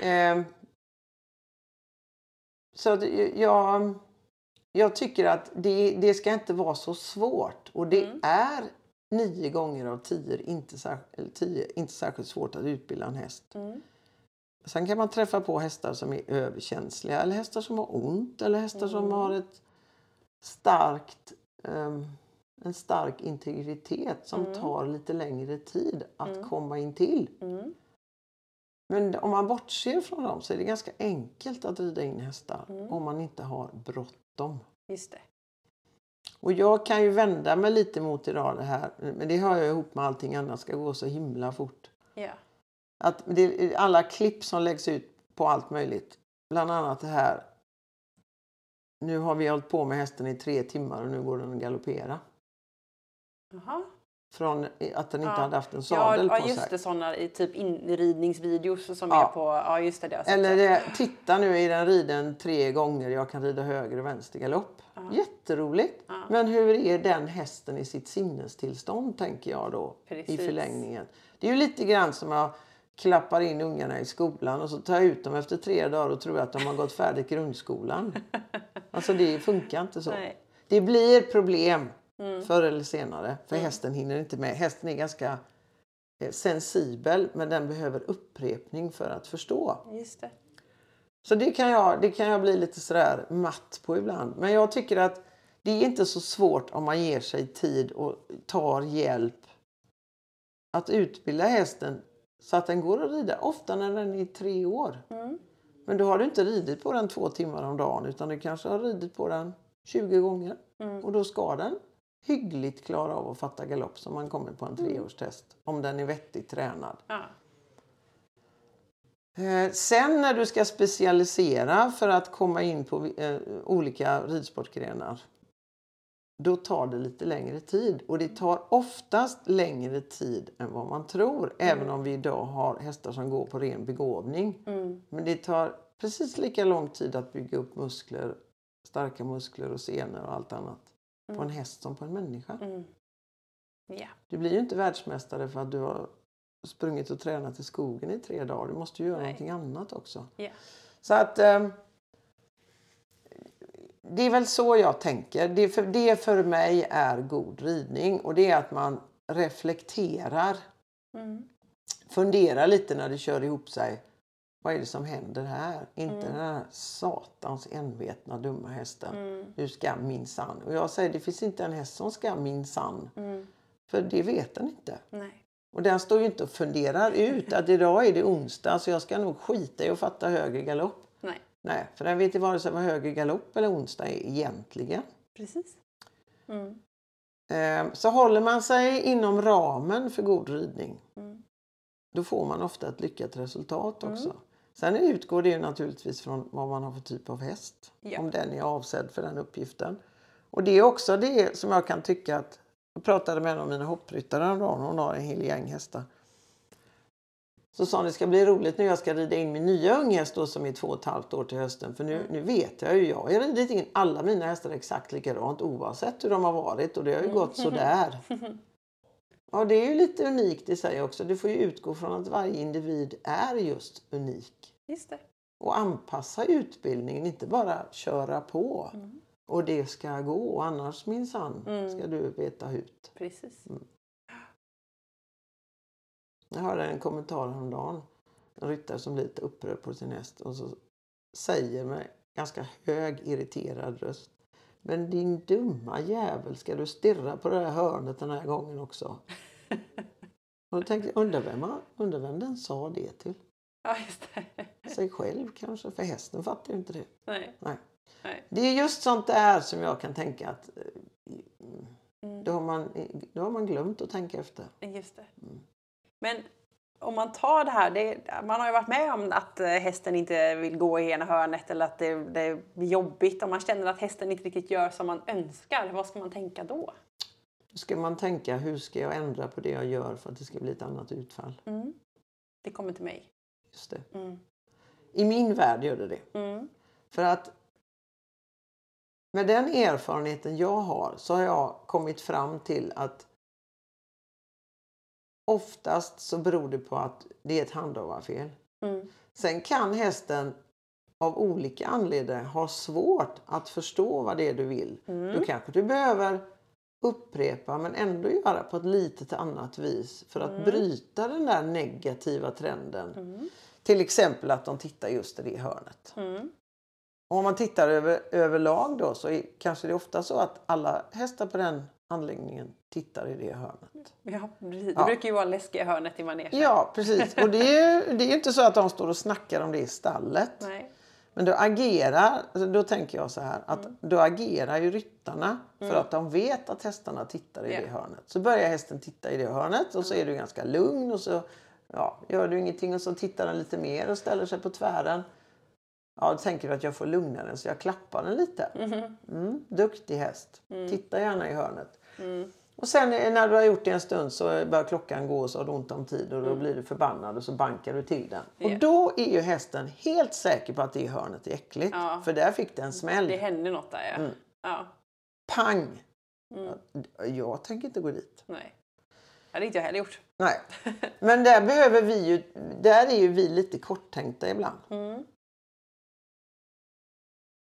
eh, så att jag, jag tycker att det, det ska inte vara så svårt. Och det Mm. är nio gånger av tio inte, sär, eller tio inte särskilt svårt att utbilda en häst. Mm. Sen kan man träffa på hästar som är överkänsliga eller hästar som har ont eller hästar som Mm. har ett starkt, ehm, en stark integritet som Mm. tar lite längre tid att Mm. komma in till. Mm. Men om man bortser från dem så är det ganska enkelt att rida in hästar Mm. om man inte har bråttom. Just det. Och jag kan ju vända mig lite mot idag det här, men det hör jag ihop med allting annat, ska gå så himla fort. Ja. Att det, alla klipp som läggs ut på allt möjligt. Bland annat det här. Nu har vi hållit på med hästen i tre timmar och nu går den att galoppera. Jaha. Från att den inte Ja. hade haft en Ja, sadel ja, på just sig. det. Sådana i typ inridningsvideos som Ja. är på... Ja, just det. det Eller det, titta nu i den riden tre gånger, jag kan rida höger och vänster galopp. Ja. Jätteroligt! Ja. Men hur är den hästen i sitt sinnestillstånd tänker jag då i Precis. förlängningen. Det är ju lite grann som jag klappar in ungarna i skolan och så tar jag ut dem efter tre dagar och tror att de har gått färdigt grundskolan. Alltså det funkar inte så. Nej. Det blir problem Mm. förr eller senare för hästen hinner inte med. Hästen är ganska eh, sensibel men den behöver upprepning för att förstå. Just det. Så det kan jag, det kan jag bli lite sådär matt på ibland. Men jag tycker att det är inte så svårt om man ger sig tid och tar hjälp att utbilda hästen så att den går att rida. Ofta när den är tre år. Mm. Men då har du inte ridit på den två timmar om dagen utan du kanske har ridit på den 20 gånger. Mm. Och då ska den hyggligt klara av att fatta galopp som man kommer på en treårstest. Om den är vettigt tränad. Ja. Eh, Sen när du ska specialisera för att komma in på eh, olika ridsportgrenar då tar det lite längre tid. Och det tar oftast längre tid än vad man tror. Även om vi idag har hästar som går på ren begåvning. Mm. Men det tar precis lika lång tid att bygga upp muskler, starka muskler och senor och allt annat på en häst som på en människa. Mm. Ja. Du blir ju inte världsmästare för att du har sprungit och tränat i skogen i tre dagar. Du måste ju göra Nej. någonting annat också. Ja. Så att eh, det är väl så jag tänker. Det för, det för mig är god ridning och det är att man reflekterar, Mm. funderar lite när det kör ihop sig. Vad är det som händer här? Inte Mm. den här satans envetna dumma hästen. Mm. Du ska minsann. Och jag säger det finns inte en häst som ska minsann. Mm. För det vet den inte. Nej. Och den står ju inte och funderar ut att idag är det onsdag så jag ska nog skita i att fatta höger galopp. Nej. Nej, för den vet ju vare sig vad höger galopp eller onsdag är egentligen. Precis. Mm. Eh, Så håller man sig inom ramen för god ridning Mm. då får man ofta ett lyckat resultat Mm. Sen utgår det ju naturligtvis från vad man har för typ av häst. Ja. Om den är avsedd för den uppgiften. Och det är också det som jag kan tycka att... Jag pratade med en av mina hoppryttare häromdagen. Hon har en hel gäng hästar. Så sa hon det ska bli roligt när jag ska rida in min nya unghäst då, som är två och ett halvt år till hösten. För nu, Mm. nu vet jag ju. Jag har ridit in alla mina hästar exakt likadant oavsett hur de har varit. Och det har ju Mm. gått sådär. Ja, det är ju lite unikt i sig också. Du får ju utgå från att varje individ är just unik. Just det. Och anpassa utbildningen, inte bara köra på. Mm. Och det ska gå, annars minsann Mm. ska du veta hut. Precis. Jag hörde en kommentar häromdagen. En ryttare som blir lite upprörd på sin häst och så säger med ganska hög irriterad röst. Men din dumma jävel, ska du stirra på det här hörnet den här gången också? Och då tänkte jag, undrar vem, undrar vem den sa det till? Ja, just det. Sig själv kanske, för hästen fattar ju inte det. Nej. Nej. Nej. Det är just sånt där som jag kan tänka att eh, Mm. då har man, då har man glömt att tänka efter. Just det. Mm. Men om man tar det här, det, man har ju varit med om att eh, hästen inte vill gå i ena hörnet eller att det, det blir jobbigt. Om man känner att hästen inte riktigt gör som man önskar, vad ska man tänka då? Då ska man tänka, hur ska jag ändra på det jag gör för att det ska bli ett annat utfall? Mm. Det kommer till mig. Just det. Mm. I min värld gör det det. Mm. För att med den erfarenheten jag har så har jag kommit fram till att oftast så beror det på att det är ett handhavarfel. Mm. Sen kan hästen av olika anledningar ha svårt att förstå vad det är du vill. Mm. Då kanske du behöver upprepa men ändå göra på ett litet annat vis för att Mm. bryta den där negativa trenden. Mm. Till exempel att de tittar just i det hörnet. Mm. Om man tittar över, överlag då så är, kanske det är ofta så att alla hästar på den anläggningen tittar i det hörnet. Ja, precis. Det brukar ju vara läskiga hörnet i manegen. Ja, precis. Och det är det är inte så att de står och snackar om det i stallet. Nej. Men då agerar, alltså då tänker jag så här, att Mm. då agerar ju ryttarna för att de vet att hästarna tittar i Ja. det hörnet. Så börjar hästen titta i det hörnet och så är du ganska lugn och så ja, gör du ingenting och så tittar den lite mer och ställer sig på tvären. Ja, då tänker du att jag får lugna den så jag klappar den lite. Mhm. Mm, duktig häst. Mm. Titta gärna i hörnet. Mm. Och sen när du har gjort det en stund så börjar klockan gå och så har du ont om tid och då Mm. blir du förbannad och så bankar du till den. Ja. Och då är ju hästen helt säker på att det hörnet är äckligt. Ja. För där fick det en smäll. Det händer något där ja. Mm. ja. Pang! Mm. Jag tänker inte gå dit. Nej. Det hade inte jag heller gjort. Nej. Men där behöver vi ju, där är ju vi lite korttänkta ibland. Mm.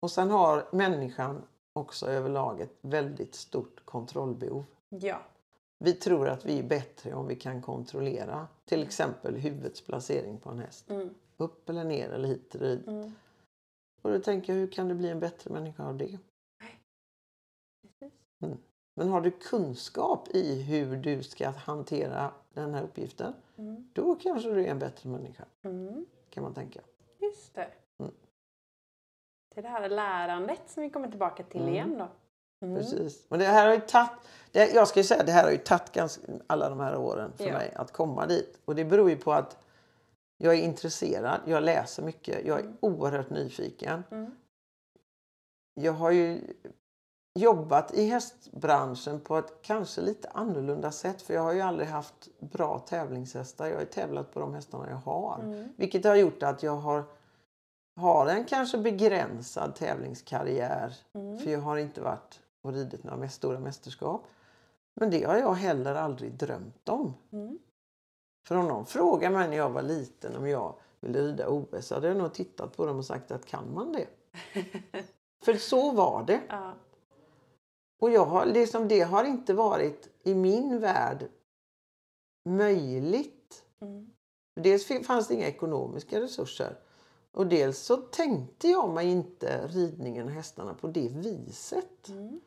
Och sen har människan också överlag ett väldigt stort kontrollbehov. Ja. Vi tror att vi är bättre om vi kan kontrollera till exempel huvudets placering på en häst. Mm. Upp eller ner eller hit eller dit. Mm. Och då tänker jag, hur kan du bli en bättre människa av det? Precis. Men har du kunskap i hur du ska hantera den här uppgiften, Mm. då kanske du är en bättre människa, Mm. kan man tänka. Just det. Det är det här lärandet som vi kommer tillbaka till Mm. igen då. Mm. Precis. Men det här har ju tagit, det, jag ska ju säga, det här har ju tagit ganska, alla de här åren för Ja. mig att komma dit. Och det beror ju på att jag är intresserad, jag läser mycket, jag är Mm. oerhört nyfiken. Mm. Jag har ju jobbat i hästbranschen på ett kanske lite annorlunda sätt för jag har ju aldrig haft bra tävlingshästar. Jag har ju tävlat på de hästarna jag har. Mm. Vilket har gjort att jag har, har en kanske begränsad tävlingskarriär. Mm. För jag har inte varit och ridit några stora mästerskap. Men det har jag heller aldrig drömt om. Mm. För om någon frågar mig när jag var liten om jag ville rida OS så hade jag nog tittat på dem och sagt att kan man det? För så var det. ja. Och jag har, liksom, det har inte varit i min värld möjligt Mm. Dels fanns det inga ekonomiska resurser. Och dels så tänkte jag mig inte ridningen och hästarna på det viset. Mm.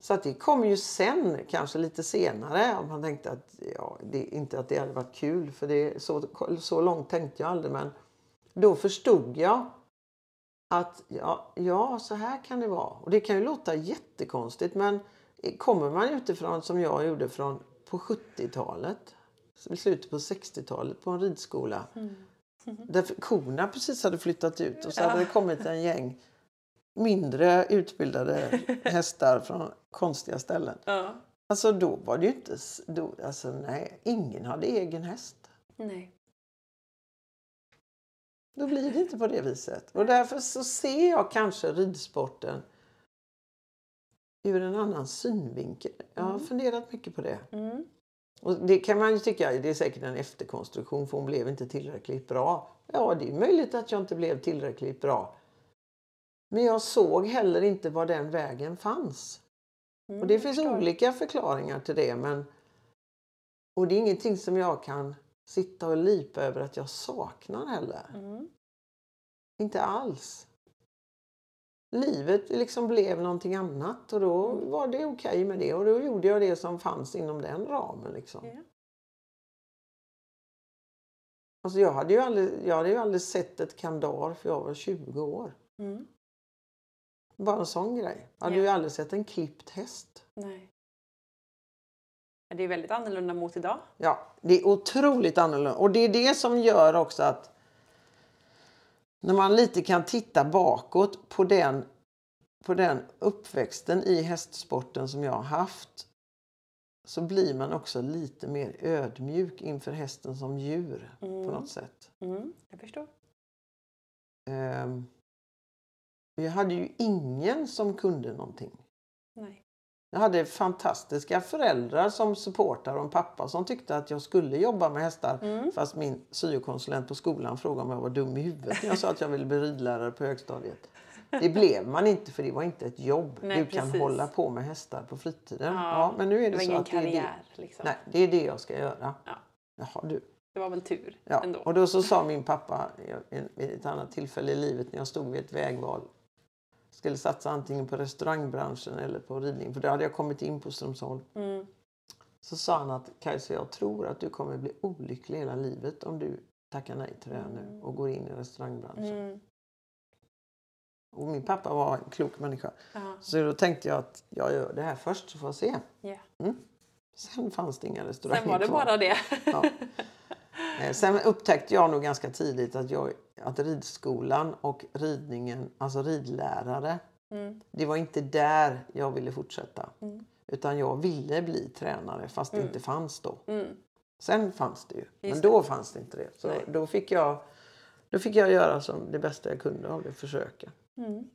Så att det kom ju sen, kanske lite senare. Om man tänkte att, ja, det, inte att det hade varit kul. För det, så, så långt tänkte jag aldrig. Men då förstod jag att ja, ja, så här kan det vara. Och det kan ju låta jättekonstigt. Men kommer man utifrån som jag gjorde från på 70-talet. I slutet på 60-talet på en ridskola. Där korna precis hade flyttat ut och så hade det kommit en gäng mindre utbildade hästar från konstiga ställen. Ja. Alltså då var det ju inte... Då, alltså nej, ingen hade egen häst. Nej. Då blir det inte på det viset. Och därför så ser jag kanske ridsporten ur en annan synvinkel. Jag har funderat mycket på det. Mm. Och det kan man ju tycka, det är säkert en efterkonstruktion för hon blev inte tillräckligt bra. Ja, det är möjligt att jag inte blev tillräckligt bra. Men jag såg heller inte var den vägen fanns. Mm, Och det finns förstår. olika förklaringar till det. Men... Och det är ingenting som jag kan sitta och lipa över att jag saknar heller. Mm. Inte alls. Livet liksom blev någonting annat och då Mm. var det okej med det. Och då gjorde jag det som fanns inom den ramen. Liksom. Ja. Alltså jag, hade ju aldrig, jag hade ju aldrig sett ett kandar för jag var 20 år. Mm. Bara en sån grej. Jag hade Ja. ju aldrig sett en klippt häst. Nej. Det är väldigt annorlunda mot idag. Ja, det är otroligt annorlunda. Och det är det som gör också att när man lite kan titta bakåt på den, på den uppväxten i hästsporten som jag har haft så blir man också lite mer ödmjuk inför hästen som djur på Mm. något sätt. Mm. Jag förstår. Ehm, jag hade ju ingen som kunde någonting. Nej. Jag hade fantastiska föräldrar som supportade och en pappa som tyckte att jag skulle jobba med hästar. Mm. Fast min syokonsulent på skolan frågade om jag var dum i huvudet när jag sa att jag ville bli ridlärare på högstadiet. Det blev man inte för det var inte ett jobb. Nej, du kan precis. hålla på med hästar på fritiden. Ja, Ja, men nu är det, Det så ingen att det är det. karriär liksom. Nej, det är det jag ska göra. Ja. Jaha du. Det var väl tur Ja. ändå. Och då så sa min pappa vid ett annat tillfälle i livet när jag stod vid ett vägval. Skulle satsa antingen på restaurangbranschen eller på ridning. För då hade jag kommit in på Strömsholm. Mm. Så sa han att Kajsa, jag tror att du kommer bli olycklig hela livet om du tackar nej till det här nu och går in i restaurangbranschen. Mm. Och min pappa var en klok människa. Ja. Så då tänkte jag att jag gör det här först så får jag se. Ja. Sen fanns det inga restauranger Sen var det kvar. bara det. Ja. Eh, Sen upptäckte jag nog ganska tidigt att, jag, att ridskolan och ridningen, alltså ridlärare, Mm. det var inte där jag ville fortsätta. Mm. Utan jag ville bli tränare fast det inte fanns då. Mm. Sen fanns det ju, men Just då fanns det inte det. Så Nej. då fick, jag, då fick jag göra som det bästa jag kunde av det, försöka. Mm.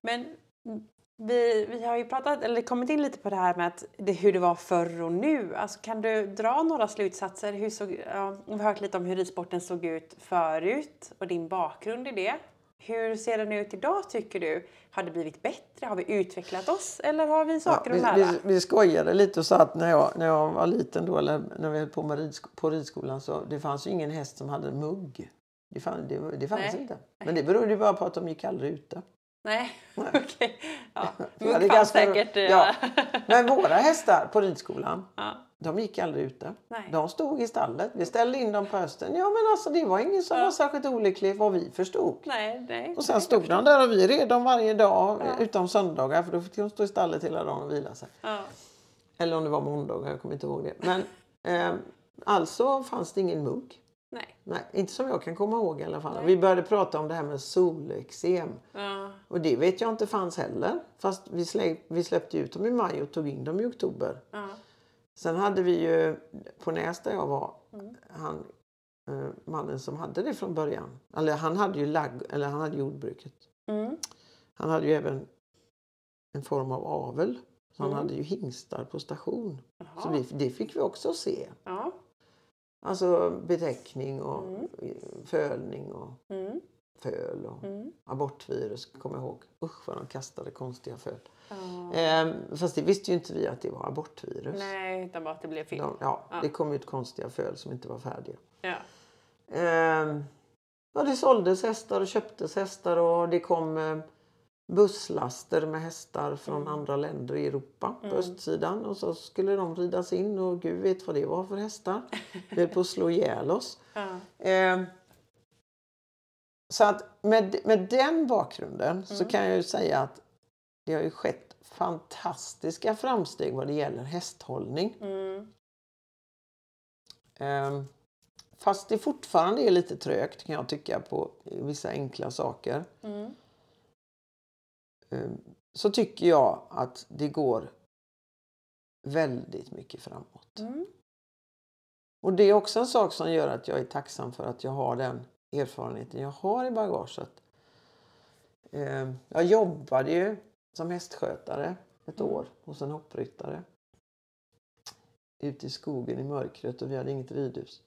Men mm, vi, vi har ju pratat, eller kommit in lite på det här med att det, hur det var förr och nu. Alltså, kan du dra några slutsatser? Hur såg, ja, vi har hört lite om hur ridsporten såg ut förut och din bakgrund i det. Hur ser den ut idag tycker du? Har det blivit bättre? Har vi utvecklat oss? Eller har vi saker vi, att lära? vi, vi skojade lite och sa att när jag, när jag var liten då, eller när vi höll på med ridsk, på ridskolan så det fanns ju ingen häst som hade mugg. Det, fann, det, det fanns Nej. inte. Men det berodde ju bara på att de gick aldrig ute. Nej, okej. Ja, Vi mugg hade fanns ganska- säkert. ja. Men våra hästar på ridskolan, ja. de gick aldrig ute. Nej. De stod i stallet. Vi ställde in dem på hösten. Ja men alltså det var ingen som Ja. var särskilt olycklig vad vi förstod. Nej, nej. Och sen stod de där och vi red dem varje dag Ja. utom söndagar för då fick de stå i stallet hela dagen och vila sig. Ja. Eller om det var måndagar, jag kommer inte ihåg det. Men eh, alltså fanns det ingen mugg. Nej. Nej, inte som jag kan komma ihåg i alla fall. Nej. Vi började prata om det här med solexem. Ja. Och det vet jag inte fanns heller. Fast vi, slä, vi släppte ut dem i maj och tog in dem i oktober. Ja. Sen hade vi ju på Näs där jag var, Mm. han, eh, mannen som hade det från början. Eller han hade ju lag, eller han hade jordbruket. Mm. Han hade ju även en form av avel. Så han Mm. hade ju hingstar på station. Så Jaha. vi, det fick vi också se. Ja. Alltså beteckning och Mm. fölning och Mm. föl och Mm. abortvirus, kommer jag ihåg. Usch vad de kastade konstiga föl. Ehm, fast det visste ju inte vi att det var abortvirus. Nej, utan bara att det blev fel. De, ja, Ja. det kom ut konstiga föl som inte var färdiga. Ja. Ehm, ja, det såldes hästar och köptes hästar och det kom eh, busslaster med hästar från andra länder i Europa på östsidan och så skulle de ridas in och gud vet vad det var för hästar. Vi på att slå ihjäl oss. Ja. Ehm, så att med, med den bakgrunden så kan jag ju säga att det har ju skett fantastiska framsteg vad det gäller hästhållning. Mm. Ehm, fast det fortfarande är lite trögt kan jag tycka på vissa enkla saker. Mm. Ehm, så tycker jag att det går väldigt mycket framåt. Mm. Och det är också en sak som gör att jag är tacksam för att jag har den erfarenheten jag har i bagaget. Ehm, Jag jobbade ju som hästskötare ett år hos en hoppryttare. Ute i skogen i mörkret och vi hade inget ridhus.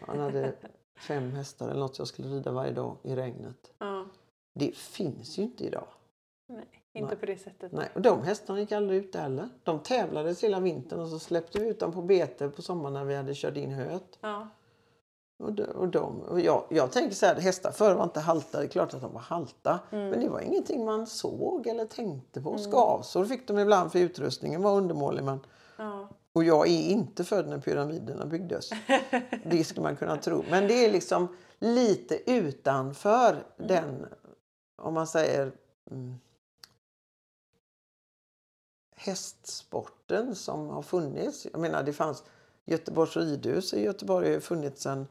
Han hade fem hästar eller något jag skulle rida varje dag i regnet. Ja. Det finns ju inte idag. Nej, inte Nej. på det sättet. Nej, och de hästarna gick aldrig ut heller. De tävlades hela vintern och så släppte vi ut dem på bete på sommaren när vi hade kört in höet. Ja. Och de, och de, och jag, jag tänker så här, hästar förr var inte halta. Det är klart att de var halta. Men det var ingenting man såg eller tänkte på. Skavsår fick de ibland för utrustningen var undermålig. Men, Ja. och jag är inte född när pyramiderna byggdes. Det skulle man kunna tro. Men det är liksom lite utanför den, om man säger mm, hästsporten som har funnits. Jag menar det fanns Göteborgs ridhus i Göteborg har funnits sedan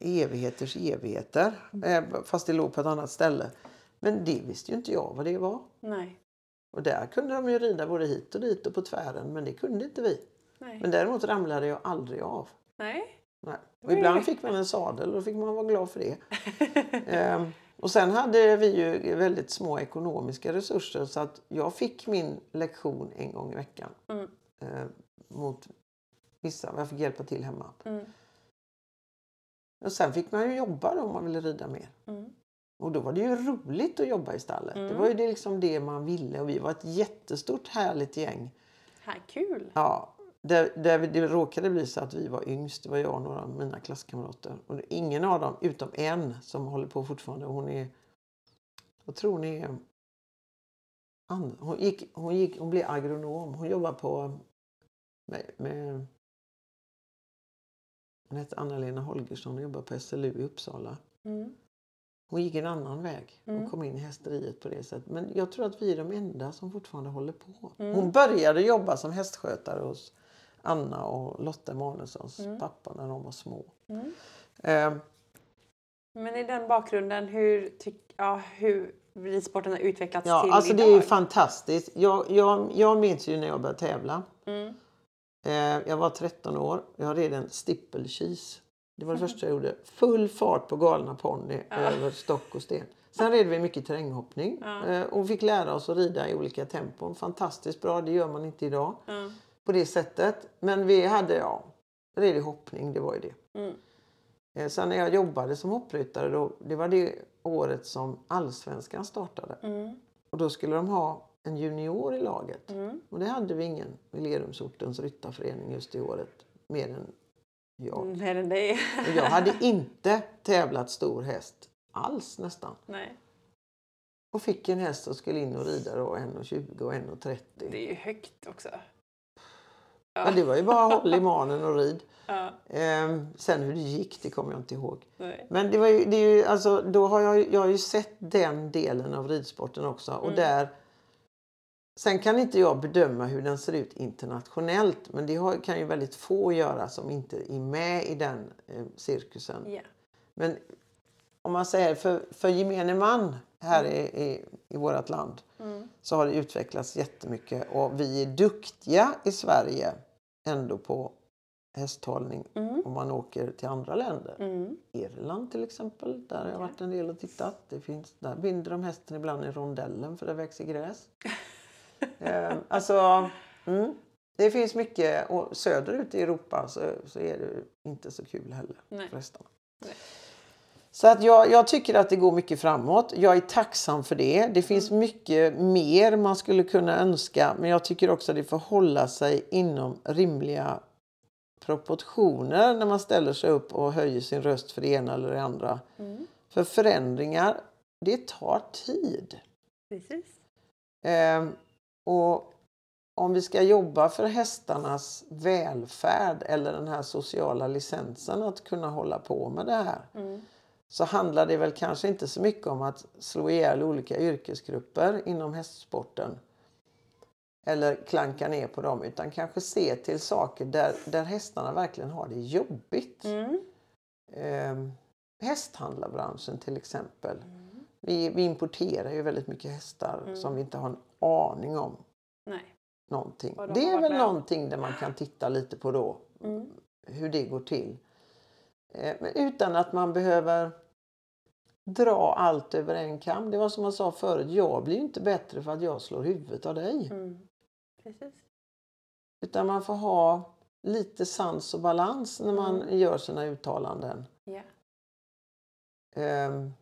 evigheters evigheter. eh, Fast det låg på ett annat ställe. Men det visste ju inte jag vad det var. Nej. Och där kunde de ju rida både hit och dit och på tvären. Men det kunde inte vi. Nej. Men däremot ramlade jag aldrig av. Nej. Nej. Och ibland fick man en sadel och då fick man vara glad för det. ehm, och sen hade vi ju väldigt små ekonomiska resurser så att jag fick min lektion en gång i veckan. Mm. Ehm, mot vissa. Jag fick hjälpa till hemma. Mm. Och sen fick man ju jobba då om man ville rida mer. Mm. Och då var det ju roligt att jobba i stallet. Det Mm. var ju det, liksom det man ville och vi var ett jättestort härligt gäng. Här, kul. Ja, där, där det råkade bli så att vi var yngst. Det var jag och några av mina klasskamrater. Och ingen av dem, utom en, som håller på fortfarande. Hon är... Vad tror ni? är- Hon, gick, hon, gick, hon blev agronom. Hon jobbar på... Med, med, hon heter Anna-Lena Holgersson och jobbar på SLU i Uppsala. Mm. Hon gick en annan väg och Mm. kom in i hästeriet på det sättet. Men jag tror att vi är de enda som fortfarande håller på. Mm. Hon började jobba som hästskötare hos Anna och Lotta Emanuelssons Mm. pappa när de var små. Mm. Eh, Men i den bakgrunden, hur, tyck, ja, hur ridsporten har utvecklats ja, till alltså det idag? är fantastiskt. Jag, jag, jag minns ju när jag började tävla. Mm. Eh, jag var 13 år. Jag red en steeplechase. Det var det första jag gjorde. Full fart på galna ponny över stock och sten. Sen red vi mycket terränghoppning Ja. eh, och fick lära oss att rida i olika tempon. Fantastiskt bra, det gör man inte idag Ja. På det sättet. Men vi hade, ja, red i hoppning, det var ju det. Mm. Eh, Sen när jag jobbade som hoppryttare, då, det var det året som allsvenskan startade. Mm. Och då skulle de ha en junior i laget. Mm. Och det hade vi ingen i Lerumsortens ryttarförening just det året. Mer än jag. Mer än det. Och jag hade inte tävlat stor häst alls nästan. Nej, Och fick en häst och skulle in och rida då 1,20 och 1,30. det är ju högt också. Men det var ju bara håll i manen och rid. Ja. Ehm, sen hur det gick, det kommer jag inte ihåg. Nej. Men det var ju, det är ju, alltså, då har jag, jag har ju sett den delen av ridsporten också. Och Mm. där, sen kan inte jag bedöma hur den ser ut internationellt. Men det har, kan ju väldigt få göra som inte är med i den eh, cirkusen. Ja. Men om man säger för, för gemene man här i, i, i vårt land Mm. så har det utvecklats jättemycket. Och vi är duktiga i Sverige ändå på hästhållning Mm. om man åker till andra länder. Mm. Irland till exempel, där har jag varit en del och tittat. Det finns, där binder de hästen ibland i rondellen för det växer gräs. eh, alltså, mm, det finns mycket. Och söderut i Europa så, så är det inte så kul heller Nej. för hästarna. Nej. Så att jag, jag tycker att det går mycket framåt. Jag är tacksam för det. Det finns mycket mer man skulle kunna önska. Men jag tycker också att det får hålla sig inom rimliga proportioner när man ställer sig upp och höjer sin röst för det ena eller det andra. Mm. För förändringar, det tar tid. Precis. Ehm, och om vi ska jobba för hästarnas välfärd eller den här sociala licensen att kunna hålla på med det här Mm. Så handlar det väl kanske inte så mycket om att slå ihjäl olika yrkesgrupper inom hästsporten eller klanka ner på dem utan kanske se till saker där, där hästarna verkligen har det jobbigt. Mm. Ehm, hästhandlarbranschen till exempel. Mm. Vi, vi importerar ju väldigt mycket hästar Mm. som vi inte har en aning om Nej. någonting. De Det är väl med någonting där man kan titta lite på då. Mm. Hur det går till. Eh, utan att man behöver dra allt över en kam. Det var som jag sa förut, jag blir inte bättre för att jag slår huvudet av dig. Mm. Precis. Utan man får ha lite sans och balans när man Mm. gör sina uttalanden. Ja. Ehm,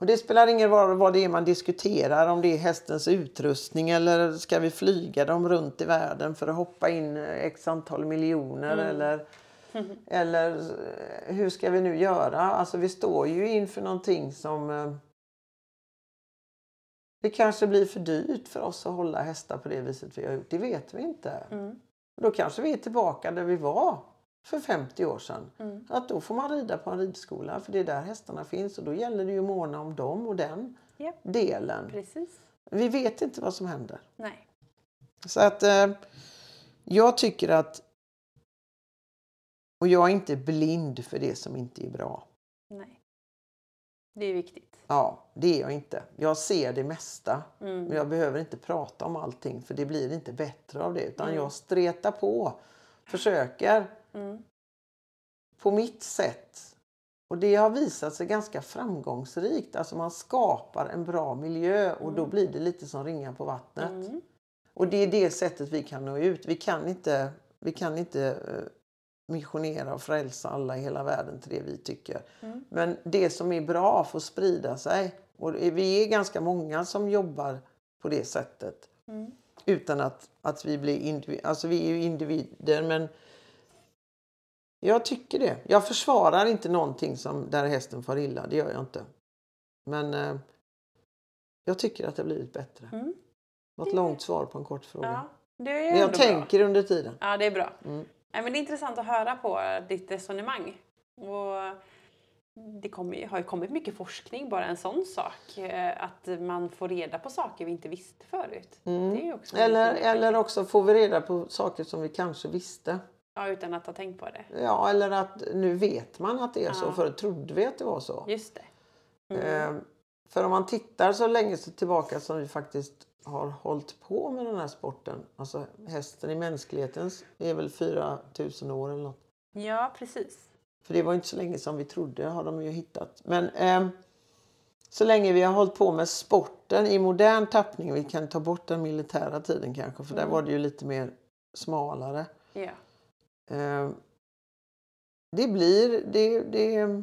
och det spelar ingen roll vad det är man diskuterar, om det är hästens utrustning eller ska vi flyga dem runt i världen för att hoppa in x antal miljoner Mm. eller, eller eh, hur ska vi nu göra? Alltså vi står ju inför någonting som eh, det kanske blir för dyrt för oss att hålla hästar på det viset vi har gjort. Det vet vi inte. Mm. Då kanske vi är tillbaka där vi var för 50 år sedan. Mm. Att då får man rida på en ridskola för det är där hästarna finns och då gäller det ju att måna om dem och den Ja. delen. Precis. Vi vet inte vad som händer. Nej. Så att eh, jag tycker att och jag är inte blind för det som inte är bra. Nej. Det är viktigt. Ja, det är jag inte. Jag ser det mesta. Mm. Men jag behöver inte prata om allting för det blir inte bättre av det. Utan Mm. jag stretar på. Försöker Mm. på mitt sätt. Och det har visat sig ganska framgångsrikt. Alltså man skapar en bra miljö och då Mm. blir det lite som ringar på vattnet. Mm. Och det är det sättet vi kan nå ut. Vi kan inte, vi kan inte eh, missionera och frälsa alla i hela världen till det vi tycker. Mm. Men det som är bra får sprida sig. Och vi är ganska många som jobbar på det sättet. Mm. Utan att, att vi blir individer. Alltså vi är ju individer men jag tycker det. Jag försvarar inte någonting som där hästen far illa. Det gör jag inte. Men eh, jag tycker att det har blivit bättre. Mm. Ett långt svar på en kort fråga. Ja. Det är jag bra. tänker under tiden. Ja, det är bra. Mm. Nej, men det är intressant att höra på ditt resonemang. Och det ju- har ju kommit mycket forskning, bara en sån sak. eh, Att man får reda på saker vi inte visste förut. Mm. Också Eller, eller också får vi reda på saker som vi kanske visste. Ja, utan att ha tänkt på det. Ja, eller att nu vet man att det är så. Ja. Förut trodde vi att det var så. Just det. Mm. Eh, för om man tittar så länge så tillbaka som vi faktiskt har hållit på med den här sporten. Alltså hästen i mänsklighetens är väl 4000 år eller något. Ja, precis. För det var inte så länge som vi trodde har de ju hittat. Men ehm, så länge vi har hållit på med sporten i modern tappning. Vi kan ta bort den militära tiden kanske för där Mm. var det ju lite mer smalare. Ja. Ehm, det blir, det, det,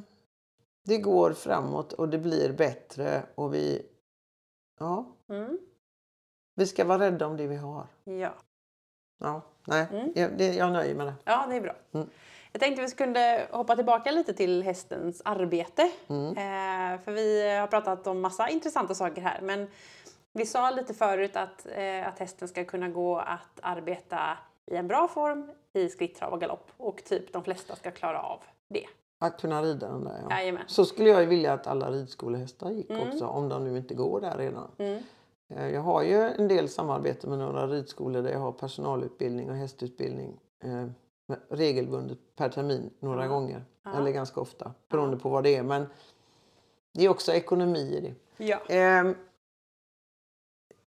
det går framåt och det blir bättre och vi, ja, Mm. Vi ska vara rädda om det vi har. Ja. Ja, nej, Mm. jag, det, jag nöjer med det. ja, det är bra. Mm. Jag tänkte vi skulle hoppa tillbaka lite till hästens arbete. Mm. Eh, för vi har pratat om massa intressanta saker här. Men vi sa lite förut att, eh, att hästen ska kunna gå att arbeta i en bra form i skritt, trav och galopp. Och typ de flesta ska klara av det. Att kunna rida den där, ja. Jajamän. Så skulle jag vilja att alla ridskolehästar gick Mm. också, om de nu inte går där redan. Mm. Eh, Jag har ju en del samarbete med några ridskolor där jag har personalutbildning och hästutbildning eh, regelbundet per termin några Ja. gånger. Ja. Eller ganska ofta, beroende på vad det är. Men det är också ekonomi i det. Ja. Ehm,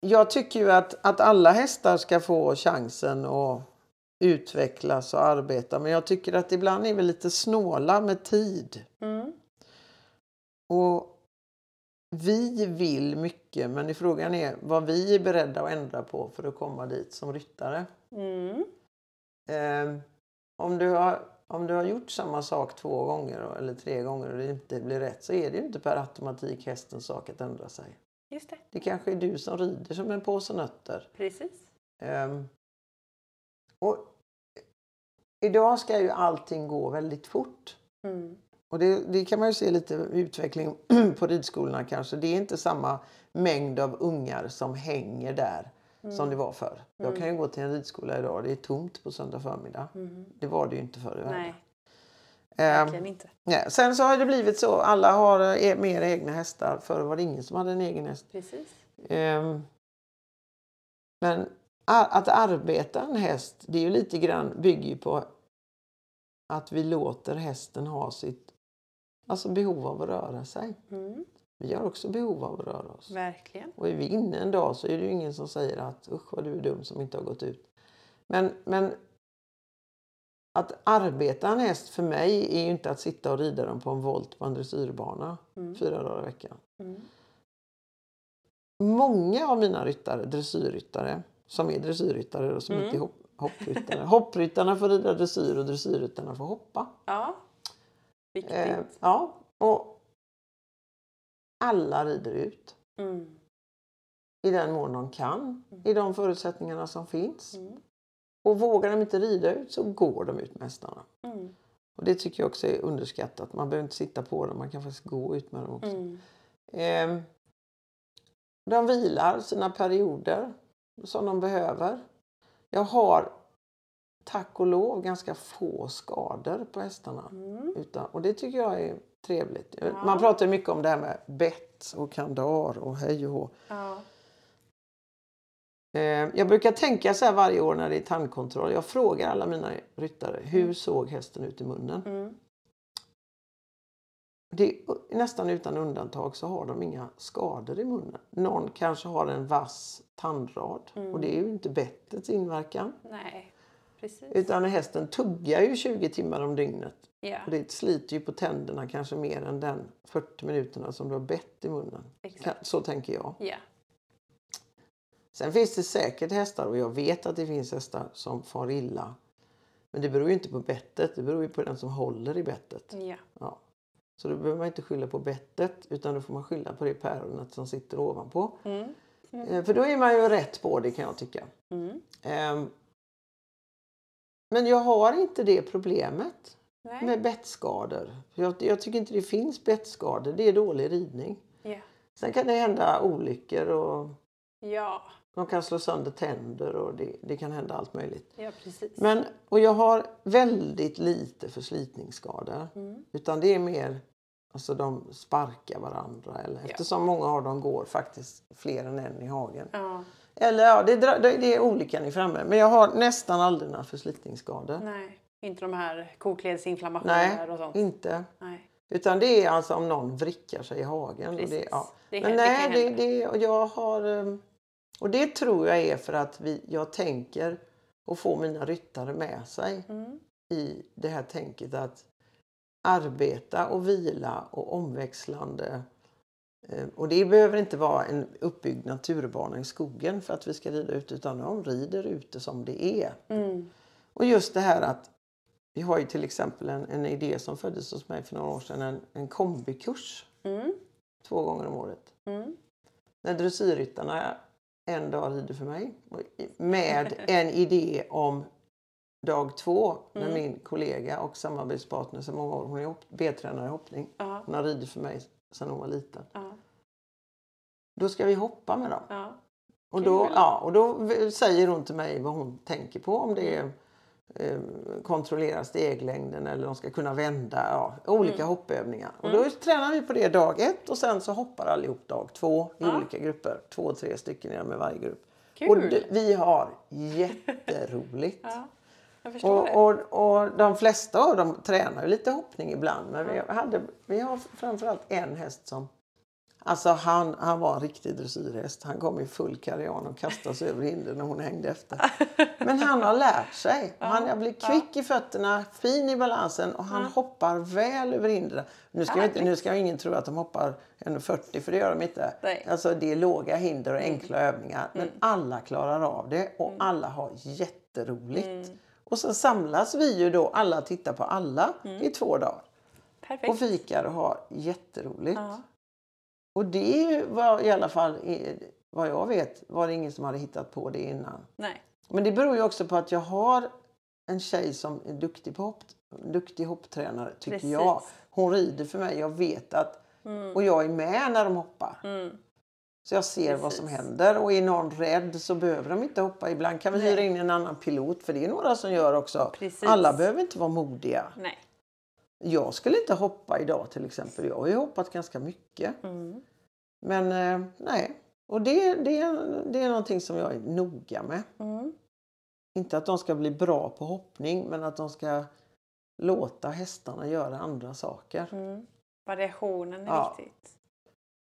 jag tycker ju att, att alla hästar ska få chansen att utvecklas och arbeta. Men jag tycker att ibland är vi lite snåla med tid. Mm. Och vi vill mycket, men frågan är vad vi är beredda att ändra på för att komma dit som ryttare. Mm. Ehm, om du har om du har gjort samma sak två gånger eller tre gånger och det inte blir rätt så är det ju inte per automatik hästens sak att ändra sig. Just det. Det kanske är du som rider som en påse nötter. Precis. Ehm, och idag ska ju allting gå väldigt fort. Mm. Och det, det kan man ju se lite utveckling på ridskolorna kanske. Det är inte samma mängd av ungar som hänger där som det var förr. Jag kan ju gå till en ridskola idag det är tomt på söndag förmiddag. Det var det ju inte förr i världen. Ehm, verkligen inte. Sen så har det blivit så. Alla har eh, mer egna hästar. Förr var det ingen som hade en egen häst. Precis. Ehm, men att arbeta en häst, det är ju lite grann bygger ju på att vi låter hästen ha sitt alltså behov av att röra sig. Mm. Vi har också behov av att röra oss. Verkligen. Och är vi inne en dag så är det ju ingen som säger att usch vad du är dum som inte har gått ut. Men, men att arbeta en häst för mig är ju inte att sitta och rida dem på en volt på en dressyrbana Mm. fyra dagar i veckan. Mm. Många av mina ryttare, dressyrryttare, som är dressyrryttare och som Mm. inte är hopp, hoppryttare. Hoppryttarna får rida dressyr och dressyrryttarna får hoppa. Ja. Viktigt. Eh, ja, och alla rider ut Mm. i den mån de kan, i de förutsättningarna som finns. Mm. Och vågar de inte rida ut så går de ut med hästarna. Mm. Och det tycker jag också är underskattat. Man behöver inte sitta på dem, man kan faktiskt gå ut med dem också. Mm. Eh, de vilar sina perioder som de behöver. Jag har tack och lov ganska få skador på hästarna. Mm. Utan, och det tycker jag är trevligt. Ja. Man pratar mycket om det här med bett och kandar och hej och. Ja. Eh, jag brukar tänka så här varje år när det är tandkontroll. Jag frågar alla mina ryttare, hur såg hästen ut i munnen? Mm. Det nästan utan undantag så har de inga skador i munnen. Någon kanske har en vass tandrad och det är ju inte bettets inverkan. Nej, precis. Utan hästen tuggar ju 20 timmar om dygnet. ja, Och det sliter ju på tänderna kanske mer än den 40 minuterna som du har bett i munnen. exakt. Så tänker jag. Ja. Sen finns det säkert hästar och jag vet att det finns hästar som far illa. Men det beror ju inte på bettet, det beror ju på den som håller i bettet. Ja. Ja. Så då behöver man inte skylla på bettet utan då får man skylla på det päronet som sitter ovanpå. Mm. Eh, För då är man ju rätt på det kan jag tycka. Mm. Ehm, Men jag har inte det problemet Nej. med bettskador. Jag, jag tycker inte det finns bettskador, det är dålig ridning. Ja. Sen kan det hända olyckor och Ja. de kan slå sönder tänder och det, det kan hända allt möjligt. ja. Men, och jag har väldigt lite förslitningsskador. Mm. Utan det är mer, alltså de sparkar varandra. Eller, Ja. Eftersom många av dem går faktiskt fler än en i hagen. Ja. Eller ja, det, det det är olika ni framme. Men jag har nästan aldrig några förslitningsskador. Nej, inte de här kokledsinflammationer Nej, och sånt. inte. Nej. Utan det är alltså om någon vrickar sig i hagen. Och det, ja. Det Men nej, det, det, och jag har... ehm, Och det tror jag är för att vi, jag tänker och få mina ryttare med sig Mm. i det här tänket att arbeta och vila och omväxlande. Eh, Och det behöver inte vara en uppbyggd naturbana i skogen för att vi ska rida ute utan de rider ute som det är. Mm. Och just det här att vi har ju till exempel en, en idé som föddes hos mig för några år sedan, en, en kombikurs Mm. två gånger om året. Mm. När dressyrryttarna en dag rider för mig med en idé om dag två när Mm. min kollega och samarbetspartner sedan många år, hon är hopp- B-tränare i hoppning, Ja. hon har ridit för mig sedan hon var liten. Ja. Då ska vi hoppa med dem. Ja. Och då, ja, och då säger hon till mig vad hon tänker på. Om det är eh, kontrollera steglängden eller de ska kunna vända. Ja, olika Mm. hoppövningar. Och då tränar vi på det dag ett och sen så hoppar allihop dag två i Ja. olika grupper. Två, tre stycken är med varje grupp. Kul. Och det, vi har jätteroligt. Ja. Och, och, och de flesta av dem tränar ju lite hoppning ibland. Men vi, hade, vi har framförallt en häst som... Alltså han, han var en riktig dressyrhäst. Han kom i full karrian och kastade sig över hinder när hon hängde efter. Men han har lärt sig. Han blivit kvick i fötterna, fin i balansen och han hoppar väl över hindren. Nu ska, inte, nu ska ingen tro att de hoppar 1,40 för det gör de inte. Nej. Mm. Alltså det är låga hinder och enkla övningar. Men alla klarar av det och alla har jätteroligt. Mm. Och sen samlas vi ju då, alla tittar på alla i två dagar. Perfekt. Och fikar och har jätteroligt. Ja. Och det var i alla fall, vad jag vet, var det ingen som hade hittat på det innan. Nej. Men det beror ju också på att jag har en tjej som är duktig på hopp, duktig hopptränare tycker Precis. jag. Hon rider för mig. Jag vet att, Mm. och jag är med när de hoppar. Mm. Så jag ser vad Precis. som händer. Och är någon rädd så behöver de inte hoppa. Ibland kan vi Nej. hyra in en annan pilot för det är några som gör också. Precis. Alla behöver inte vara modiga. Nej. Jag skulle inte hoppa idag till exempel. Jag har ju hoppat ganska mycket. Mm. Men eh, nej. Och det, det, det är någonting som jag är noga med. Mm. Inte att de ska bli bra på hoppning men att de ska låta hästarna göra andra saker. Mm. Variationen är Ja. viktigt.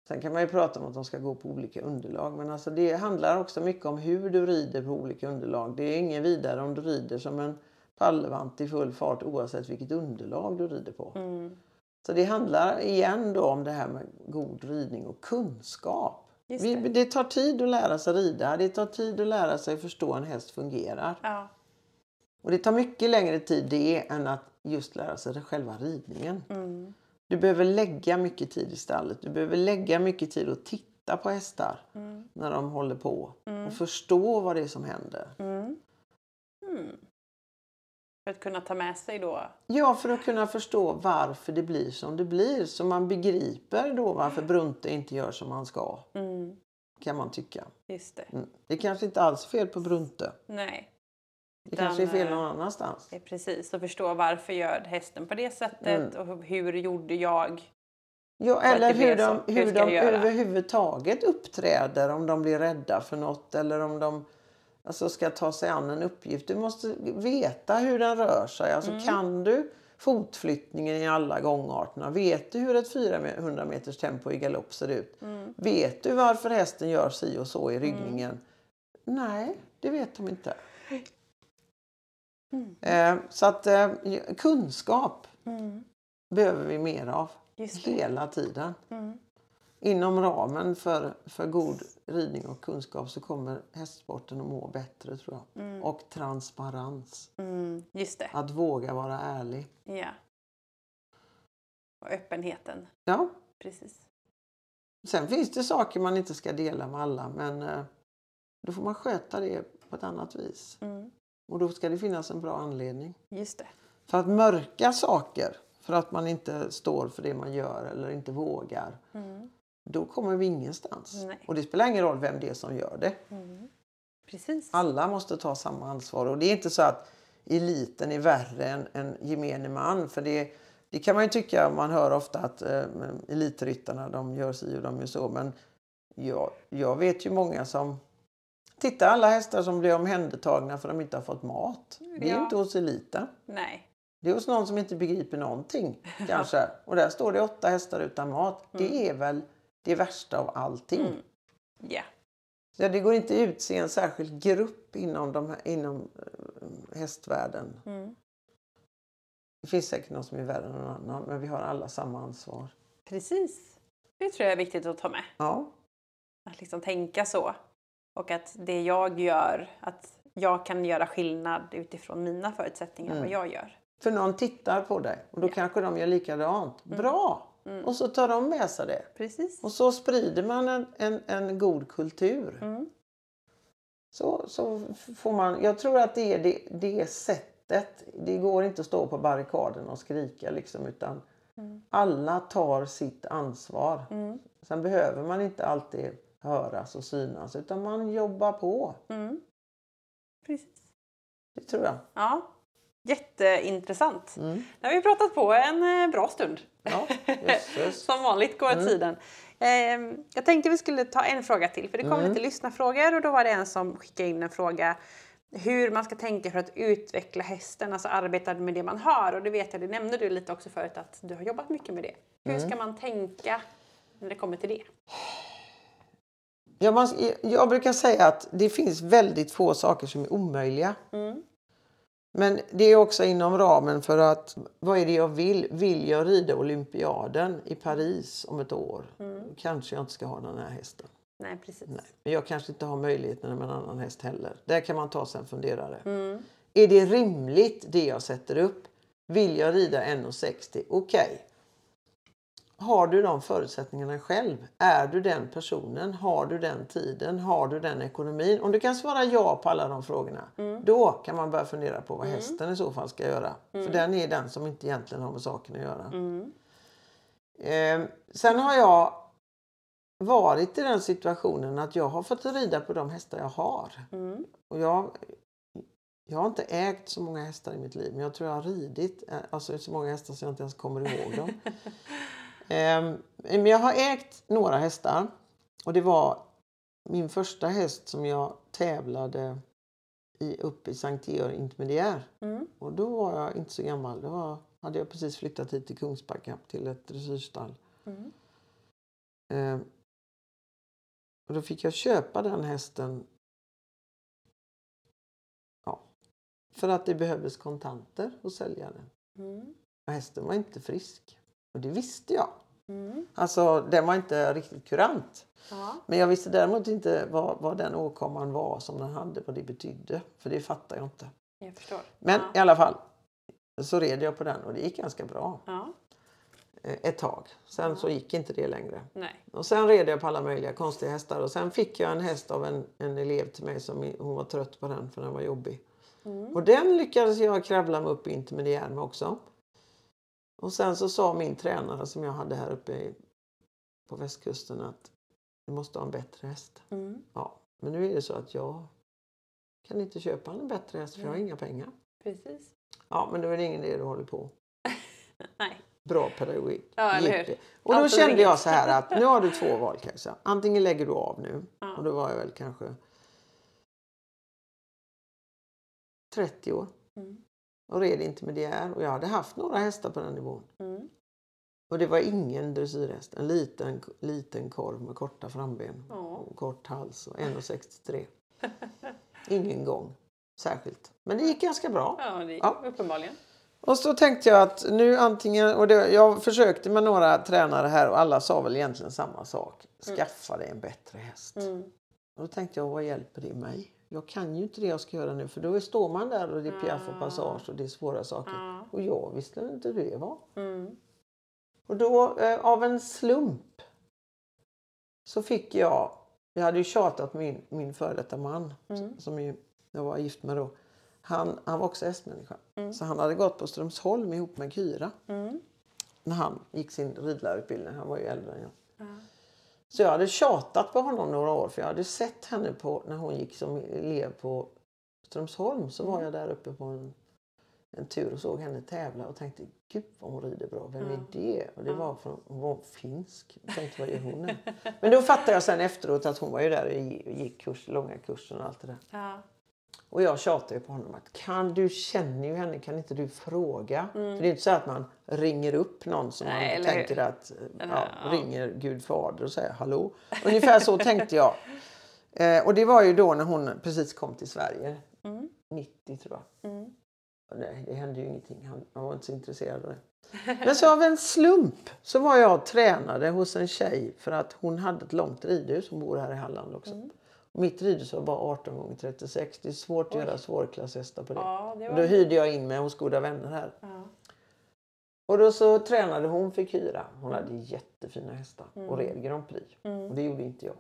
Sen kan man ju prata om att de ska gå på olika underlag men alltså det handlar också mycket om hur du rider på olika underlag. Det är ingen vidare om du rider som en pallevant i full fart oavsett vilket underlag du rider på. Mm. Så det handlar igen då om det här med god ridning och kunskap. Just Vi, det. det tar tid att lära sig rida. Det tar tid att lära sig förstå en häst fungerar. Ja. Och det tar mycket längre tid det än att just lära sig det själva ridningen. Mm. Du behöver lägga mycket tid i stallet. Du behöver lägga mycket tid att titta på hästar Mm. när de håller på Mm. och förstå vad det är som händer. Mm. För att kunna ta med sig då. Ja, för att kunna förstå varför det blir som det blir. Så man begriper då varför Brunte inte gör som han ska. Mm. Kan man tycka. Just det. Mm. Det är kanske inte alls fel på Brunte. Nej. Det kanske är fel eh, någon annanstans. Det är precis. Och förstå varför gör hästen på det sättet Mm. och hur gjorde jag? Ja, eller hur de, Hur hur de överhuvudtaget uppträder om de blir rädda för något eller om de alltså, ska ta sig an en uppgift. Du måste veta hur den rör sig. Alltså, Mm. Kan du fotflyttningen i alla gångarterna? Vet du hur ett 400 meters tempo i galopp ser ut? Mm. Vet du varför hästen gör si och så i ryggningen? Nej, det vet de inte. Mm. Eh, så att eh, kunskap Mm. behöver vi mer av hela tiden. Inom ramen för, för god ridning och kunskap så kommer hästsporten att må bättre tror jag. Mm. Och transparens. Mm. Just det. Att våga vara ärlig. Ja. Och öppenheten. Ja, Precis. sen finns det saker man inte ska dela med alla men eh, då får man sköta det på ett annat vis. Mm. Och då ska det finnas en bra anledning. Just det. För att mörka saker för att man inte står för det man gör eller inte vågar. Mm. Då kommer vi ingenstans. Nej. Och det spelar ingen roll vem det är som gör det. Mm. Precis. Alla måste ta samma ansvar. Och det är inte så att eliten är värre än, än gemene man. För det, det kan man ju tycka, man hör ofta att eh, elitryttarna de gör si och de gör så. Men jag, jag vet ju många som... Titta alla hästar som blir omhändertagna för att de inte har fått mat. Det är Ja. inte hos eliten. Nej. Det är hos någon som inte begriper någonting kanske. Och där står det åtta hästar utan mat. Det är väl det värsta av allting. Mm. Ja. Så det går inte ut se en särskild grupp inom, de här, inom eh, hästvärlden. Mm. Det finns säkert någon som är värre än någon annan men vi har alla samma ansvar. Precis. Det tror jag är viktigt att ta med. Ja, Att liksom tänka så. Och att det jag gör, att jag kan göra skillnad utifrån mina förutsättningar, Mm. vad jag gör. för någon tittar på dig och då Ja. kanske de gör likadant. Bra! Mm. Och så tar de med sig det. Precis. Och så sprider man en, en, en god kultur. Mm. Så, så får man, jag tror att det är det, det sättet. Det går inte att stå på barrikaden och skrika liksom utan Mm. alla tar sitt ansvar. Mm. Sen behöver man inte alltid höras och synas utan man jobbar på. Mm. Precis. Det tror jag. Ja. Jätteintressant. Mm. Har vi pratat på en eh, bra stund. Ja, jösses. Som vanligt går Mm. tiden. Eh, jag tänkte vi skulle ta en fråga till för det kom Mm. lite lyssnarfrågor och då var det en som skickade in en fråga hur man ska tänka för att utveckla hästen, alltså arbeta med det man har. Och det vet jag, det nämnde du lite också förut att du har jobbat mycket med det. Hur Mm. ska man tänka när det kommer till det? Jag, måste, jag brukar säga att det finns väldigt få saker som är omöjliga. Mm. Men det är också inom ramen för att vad är det jag vill? Vill jag rida olympiaden i Paris om ett år? Mm. Kanske jag inte ska ha den här hästen. Nej, precis. Nej. Men jag kanske inte har möjligheten med en annan häst heller. Där kan man ta sig en funderare. Mm. Är det rimligt det jag sätter upp? Vill jag rida 1,60? Okej. Har du de förutsättningarna själv? Är du den personen? Har du den tiden? Har du den ekonomin? Om du kan svara ja på alla de frågorna. Då kan man börja fundera på vad hästen i så fall ska göra. För den är den som inte egentligen har med saken att göra. Eh, sen har jag varit i den situationen att jag har fått rida på de hästar jag har. Mm. Och jag, jag har inte ägt så många hästar i mitt liv men jag tror jag har ridit eh, alltså så många hästar så jag inte ens kommer ihåg dem. Ehm, men jag har ägt några hästar och det var min första häst som jag tävlade i uppe i Sankt Georg Intermediär. Mm. Och då var jag inte så gammal. Då var, hade jag precis flyttat hit till Kungsbacka till ett dressyrstall. Mm. Ehm, och då fick jag köpa den hästen ja, för att det behövdes kontanter hos säljaren. Mm. Och hästen var inte frisk. Och det visste jag. Mm. Alltså den var inte riktigt kurant. Ja. Men jag visste däremot inte vad, vad den åkomman var som den hade, vad det betydde. För det fattar jag inte. Jag förstår. Men ja. i alla fall så red jag på den och det gick ganska bra Ja. eh, ett tag. Sen så gick inte det längre. Nej. Och sen red jag på alla möjliga konstiga hästar och sen fick jag en häst av en, en elev till mig som hon var trött på den för den var jobbig. Mm. Och den lyckades jag kravla mig upp i intermediär med också. Och sen så sa min tränare som jag hade här uppe i, på västkusten att du måste ha en bättre häst. Mm. Ja, men nu är det så att jag kan inte köpa en bättre häst för jag har inga pengar. Precis. Ja, men det är väl ingen idé du håller på. Nej. Bra pedagogik. Ja, eller hur? Och då Allt kände jag så här att nu har du två val Kajsa. Antingen lägger du av nu. Ja. Och då var jag väl kanske 30 år. Mm. Och red intermediär. Och jag hade haft några hästar på den nivån. Mm. Och det var ingen dressyrhäst. En liten, liten korv med korta framben. Ja. Och kort hals och 1,63. Ingen gång särskilt. Men det gick ganska bra. Ja, det gick Ja. uppenbarligen. Och så tänkte jag att nu antingen, och det, jag försökte med några tränare här och alla sa väl egentligen samma sak. Skaffa dig en bättre häst. Mm. Och då tänkte jag, vad hjälper det mig? Jag kan ju inte det jag ska göra nu för då står man där och det är piaff och passage och det är svåra saker. Ja. Och jag visste inte hur det var. Mm. Och då eh, av en slump så fick jag, jag hade ju tjatat med min, min före detta man Mm. som ju, jag var gift med då. Han, han var också hästmänniska. Mm. Så han hade gått på Strömsholm ihop med Kyra Mm. när han gick sin ridlärarutbildning. Han var ju äldre än jag. Så jag hade tjatat på honom några år för jag hade sett henne på, när hon gick som elev på Strömsholm så Mm. var jag där uppe på en, en tur och såg henne tävla och tänkte gud vad hon rider bra, vem är Ja. det? Och det var från, hon var finsk. Jag tänkte vad gör hon? Men då fattade jag sen efteråt att hon var ju där och gick kurs, långa kursen och allt det där. Ja. Och jag tjatade ju på honom att kan du känner ju henne, kan inte du fråga? För det är inte så att man ringer upp någon som Mm. Nej, man tänker hur? att ja, ja. ringer Gud fader och säger hallå. Ungefär så tänkte jag. Eh, och det var ju då när hon precis kom till Sverige. Mm. 90 tror jag. Mm. Nej, det hände ju ingenting. Han, han var inte så intresserad av det. Men så av en slump så var jag och tränade hos en tjej för att hon hade ett långt ridhus. Hon bor här i Halland också. Mm. Mitt ridhus var bara 18 gånger 36. Det är svårt att Oj. göra svårklasshästar på det. Ja, det var... då hyrde jag in mig hos goda vänner här. Ja. Och då så tränade hon fick hyra. Hon hade jättefina hästar och red Grand Prix. Mm. Och det gjorde inte jag.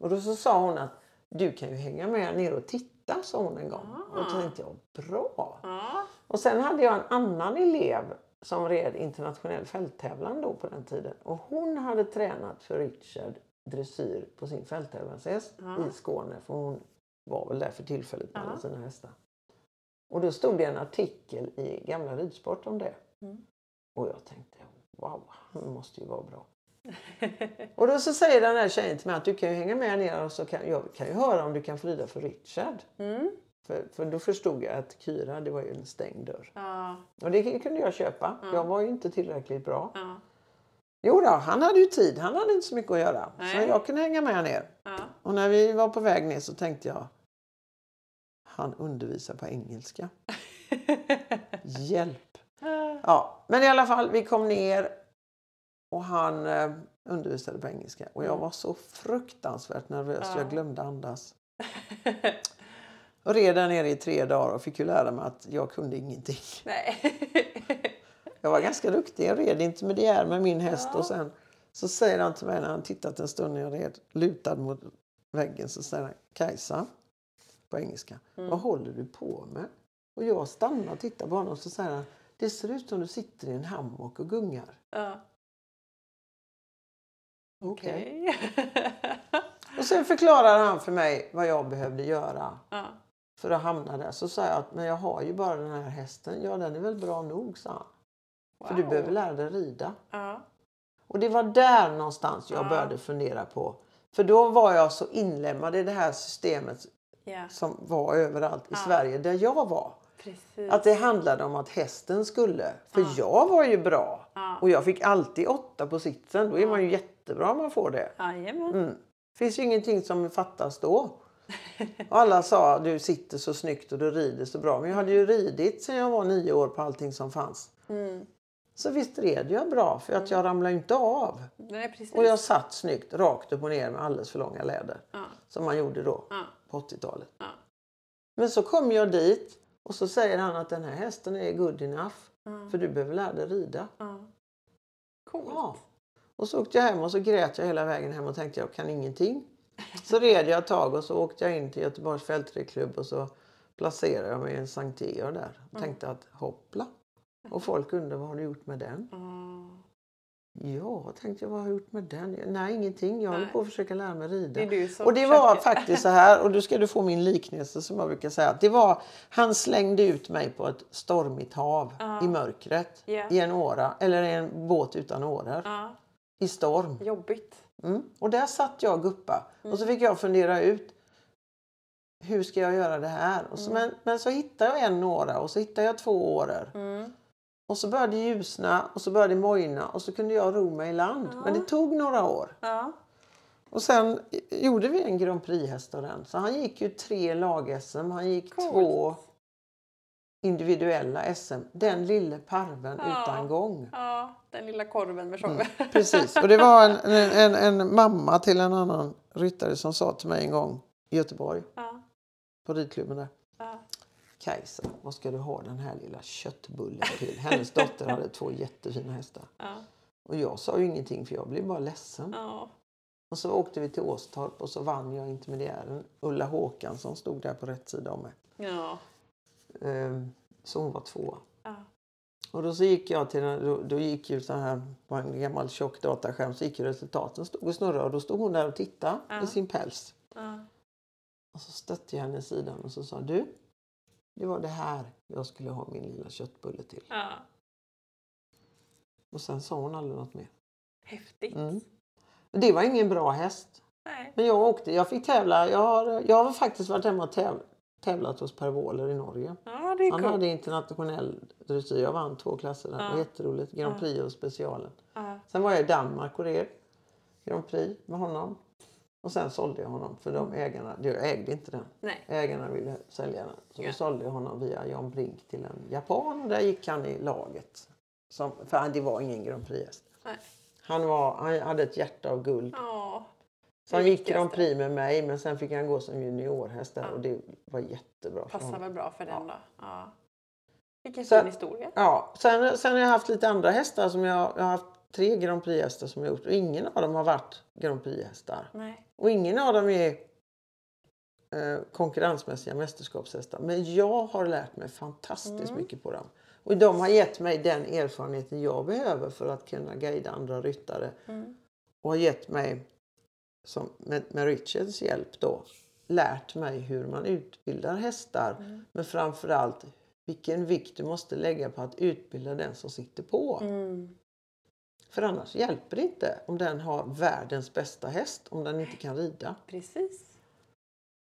Och då så sa hon att du kan ju hänga med ner och titta, sa hon en gång. Ah. Och då tänkte jag, bra! Ja. Och sen hade jag en annan elev som red internationell fälttävlan då på den tiden. Och hon hade tränat för Richard dressyr på sin fälttävlanshäst Ja. i Skåne. För hon var väl där för tillfället med Ja. alla sina hästar. Och då stod det en artikel i Gamla Ridsport om det. Mm. Och jag tänkte, wow, han måste ju vara bra. Och då så säger den här tjejen till mig att du kan ju hänga med ner och så kan jag kan ju höra om du kan få rida för Richard. Mm. För, för då förstod jag att Kyra, det var ju en stängd dörr. Ja. Och det kunde jag köpa. Ja. Jag var ju inte tillräckligt bra. Ja. Jo då, han hade ju tid. Han hade inte så mycket att göra. Så Nej. jag kunde hänga med ner. Ja. Och när vi var på väg ner så tänkte jag, han undervisar på engelska. Hjälp! Ja, men i alla fall, vi kom ner och han eh, undervisade på engelska. Och jag Mm. var så fruktansvärt nervös så Ja. jag glömde andas. Och red där nere i tre dagar och fick ju lära mig att jag kunde ingenting. Nej. Jag var ganska duktig. Jag red intermediär med min häst Ja. och sen så säger han till mig när han tittat en stund när jag red lutad mot väggen så säger han Kajsa på engelska. Mm. Vad håller du på med? Och jag stannar och tittar på honom och så säger han Det ser ut som du sitter i en hammock och gungar. Ja. Okej. Okej. Och sen förklarar han för mig vad jag behövde göra ja. för att hamna där. Så sa jag att men jag har ju bara den här hästen. Ja den är väl bra nog sa han. För du Wow. behöver lära dig rida. Ja. Och det var där någonstans jag Ja. började fundera på. För då var jag så inlemmad i det här systemet Ja. som var överallt i Ja. Sverige där jag var. Precis. Att det handlade om att hästen skulle. För Ja. jag var ju bra. Och jag fick alltid åtta på sitsen. Då är man ju jättebra om man får det. Jajamän. Mm. finns ju ingenting som fattas då. Och alla sa du sitter så snyggt och du rider så bra. Men jag hade ju ridit sedan jag var nio år på allting som fanns. Mm. Så visst red jag bra för att jag ramlade inte av. Nej, precis. Och jag satt snyggt rakt upp och ner med alldeles för långa läder. Ja. Som man gjorde då Ja. på 80-talet. Ja. Men så kom jag dit och så säger han att den här hästen är good enough. För du behöver lära dig rida. Ja. Coolt. Och så åkte jag hem och så grät jag hela vägen hem och tänkte jag kan ingenting. Så red jag ett tag och så åkte jag in till Göteborgs fältridklubb och så placerade jag mig i en Sankt Georg där. Och tänkte att hoppla. Och folk undrade vad har du gjort med den? Ja. Ja, tänkte jag vad har jag gjort med den? Nej, ingenting. Jag håller på att försöka lära mig rida. Det och det var försöker. faktiskt så här, och då ska du få min liknelse som jag brukar säga. Det var, han slängde ut mig på ett stormigt hav Ja. i mörkret. Ja. I en åra, eller i en båt utan åror. Ja. I storm. Jobbigt. Mm. Och där satt jag och guppa. Och så fick jag fundera ut. Hur ska jag göra det här? Och så, men, men så hittade jag en åra och så hittade jag två åror. Mm. Och så började det ljusna och så började det mojna och så kunde jag ro mig i land. Men det tog några år. Ja. Och sen gjorde vi en Grand Prix-häst av den. Så han gick ju tre lag-SM. Han gick Coolt. två individuella SM. Den lille parven Ja. utan gång. ja, den lilla korven med tjocka. Precis. Och det var en, en, en, en mamma till en annan ryttare som sa till mig en gång i Göteborg Ja. på ridklubben där. Ja. Kajsa, vad ska du ha den här lilla köttbullen till? Hennes dotter hade två jättefina hästar. Ja. Och jag sa ju ingenting för jag blev bara ledsen. Ja. Och så åkte vi till Åstorp och så vann jag intermediären. Ulla Håkansson stod där på rätt sida om mig. Ja. Ehm, Så hon var två. Ja. Och då så gick jag till då, då gick ju så här på en gammal tjock dataskärm så gick ju resultaten stod och snurrade och då stod hon där och tittade Ja. i sin päls. Ja. Och så stötte jag henne i sidan och så sa du, det var det här jag skulle ha min lilla köttbulle till. Ja. Och sen sa hon aldrig något mer. Häftigt. Mm. Det var ingen bra häst. Nej. Men jag åkte, jag fick tävla. Jag har, jag har faktiskt varit hemma och täv, tävlat hos Per Wåhler i Norge. Ja, Han hade internationell dressyr. Jag vann två klasser där. Det var Ja. jätteroligt. Grand Ja. Prix och specialen. Ja. Sen var jag i Danmark och red Grand Prix med honom. Och sen sålde jag honom för de ägarna, jag ägde inte den. Nej. Ägarna ville sälja den. Så Ja. sålde jag honom via Jan Brink till en japan och där gick han i laget. Som, för det var ingen Grand Prix-häst. Han, var, han hade ett hjärta av guld. Ja. Så han gick Grand. Prix med mig men sen fick han gå som juniorhäst där Ja. och det var jättebra Passar väl bra för den då. Ja. Vilken fin historia. Ja, sen, sen har jag haft lite andra hästar som jag, jag har haft tre Grand Prix-hästar som jag gjort och ingen av dem har varit Grand Prix-hästar. Och ingen av dem är eh, konkurrensmässiga mästerskapshästar. Men jag har lärt mig fantastiskt Mm. mycket på dem. Och de har gett mig den erfarenheten jag behöver för att kunna guida andra ryttare. Mm. Och har gett mig, som med, med Richards hjälp då, lärt mig hur man utbildar hästar. Mm. Men framförallt vilken vikt du måste lägga på att utbilda den som sitter på. Mm. För annars hjälper det inte om den har världens bästa häst om den inte kan rida. Precis.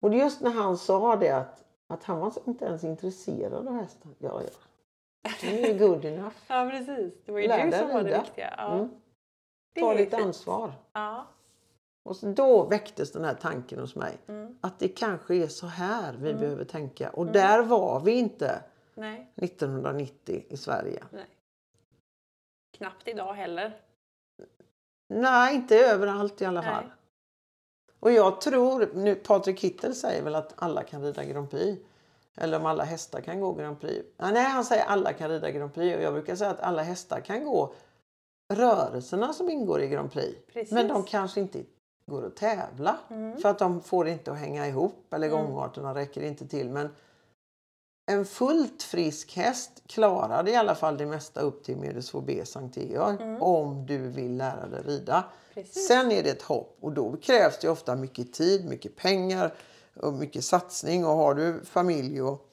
Och just när han sa det att, att han var inte ens intresserad av hästen. Ja, ja. Det är good enough. Ja, precis. Det var ju Lär du som var det viktiga. Ja. Mm. Det Ta ditt ansvar. Ja. Och då väcktes den här tanken hos mig. Mm. Att det kanske är så här vi Mm. behöver tänka. Och där var vi inte Nej. 1990 i Sverige. Nej. Knappt idag heller. Nej, inte överallt i alla fall. Nej. Och jag tror, nu Patrik Kittel säger väl att alla kan rida Grand Prix. Eller om alla hästar kan gå Grand Prix. Nej, han säger alla kan rida Grand Prix. Och jag brukar säga att alla hästar kan gå rörelserna som ingår i Grand Prix. Precis. Men de kanske inte går att tävla. För att de får inte att hänga ihop. Eller gångarterna räcker inte till. Men en fullt frisk häst klarar i alla fall det mesta upp till Medelsvår B Sankt Georg. Om du vill lära dig rida. Precis. Sen är det ett hopp och då krävs det ofta mycket tid, mycket pengar och mycket satsning. Och har du familj och,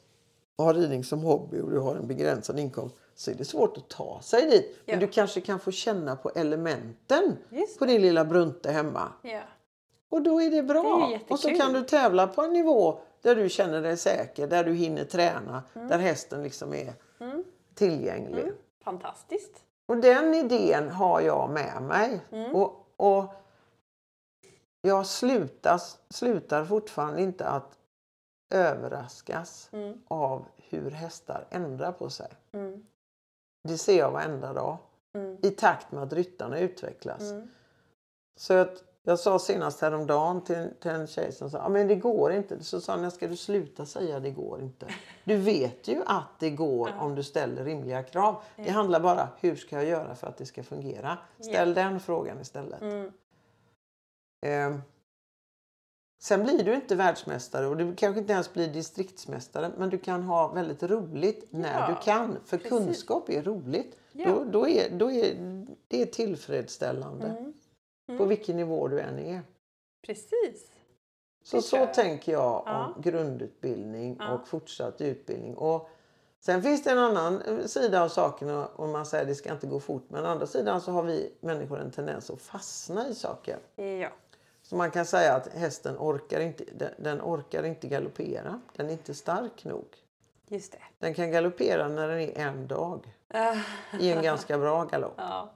och har ridning som hobby och du har en begränsad inkomst så är det svårt att ta sig dit. Men Ja. du kanske kan få känna på elementen på din lilla Brunte hemma. Ja. Och då är det bra. Det är och så kan du tävla på en nivå där du känner dig säker, där du hinner träna, Mm. där hästen liksom är tillgänglig. Fantastiskt. Och den idén har jag med mig. Mm. Och, och jag slutas, slutar fortfarande inte att överraskas Mm. av hur hästar ändrar på sig. Mm. Det ser jag varenda dag. Mm. I takt med att ryttarna utvecklas. Mm. Så att jag sa senast häromdagen till, till en tjej som sa ah, men det går inte. Så sa "När ska du sluta säga det går inte? Du vet ju att det går om du ställer rimliga krav. Det handlar bara hur ska jag göra för att det ska fungera? Ställ den frågan istället. Mm. Eh, sen blir du inte världsmästare och du kanske inte ens blir distriktsmästare men du kan ha väldigt roligt när Ja, du kan. För precis. kunskap är roligt. Ja. Då, då, är, då är det är tillfredsställande Mm. På vilken nivå du än är. Precis. Så så jag. tänker jag Ja. om grundutbildning Ja. och fortsatt utbildning. Och sen finns det en annan eh, sida av saken och- man säger att det ska inte gå fort. Men å andra sidan så har vi människor en tendens att fastna i saker. Ja. Så man kan säga att hästen orkar inte, den, orkar inte galoppera. Den är inte stark nog. Just det. Den kan galoppera när den är en dag i en ganska bra galopp. ja.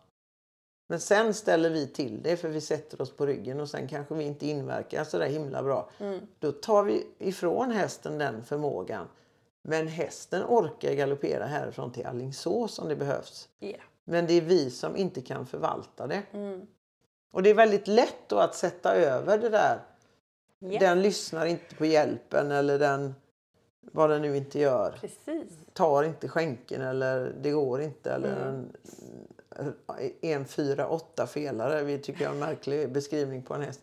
Men sen ställer vi till det för vi sätter oss på ryggen och sen kanske vi inte inverkar så där himla bra. Mm. Då tar vi ifrån hästen den förmågan. Men hästen orkar galoppera härifrån till Alingsås om det behövs. Ja. Men det är vi som inte kan förvalta det. Mm. Och det är väldigt lätt då att sätta över det där. Ja. Den lyssnar inte på hjälpen eller den vad den nu inte gör. Precis. Tar inte skänken eller det går inte. Eller Mm. en, en fyra åtta felare. Vi tycker jag är en märklig beskrivning på en häst.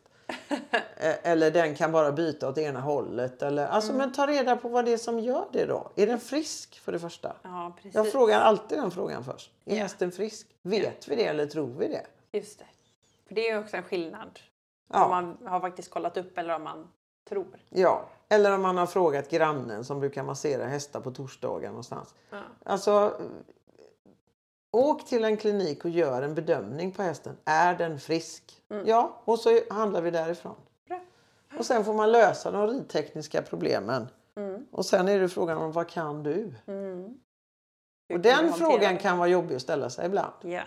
Eh, Eller den kan bara byta åt ena hållet. Eller, alltså, Mm. Men ta reda på vad det är som gör det då. Är den frisk för det första? Ja, precis. Jag frågar alltid den frågan först. Är Ja. hästen frisk? Vet vi det eller tror vi det? Just det. För det är också en skillnad. Ja. Om man har faktiskt kollat upp eller om man tror. Ja. Eller om man har frågat grannen som brukar massera hästar på torsdagar någonstans. Ja. Alltså, åk till en klinik och gör en bedömning på hästen. Är den frisk? Ja, och så handlar vi därifrån. Bra. Och sen får man lösa de ridtekniska problemen. Mm. Och sen är det frågan om vad kan du? Mm. Och den frågan kan vara jobbig att ställa sig ibland. Ja.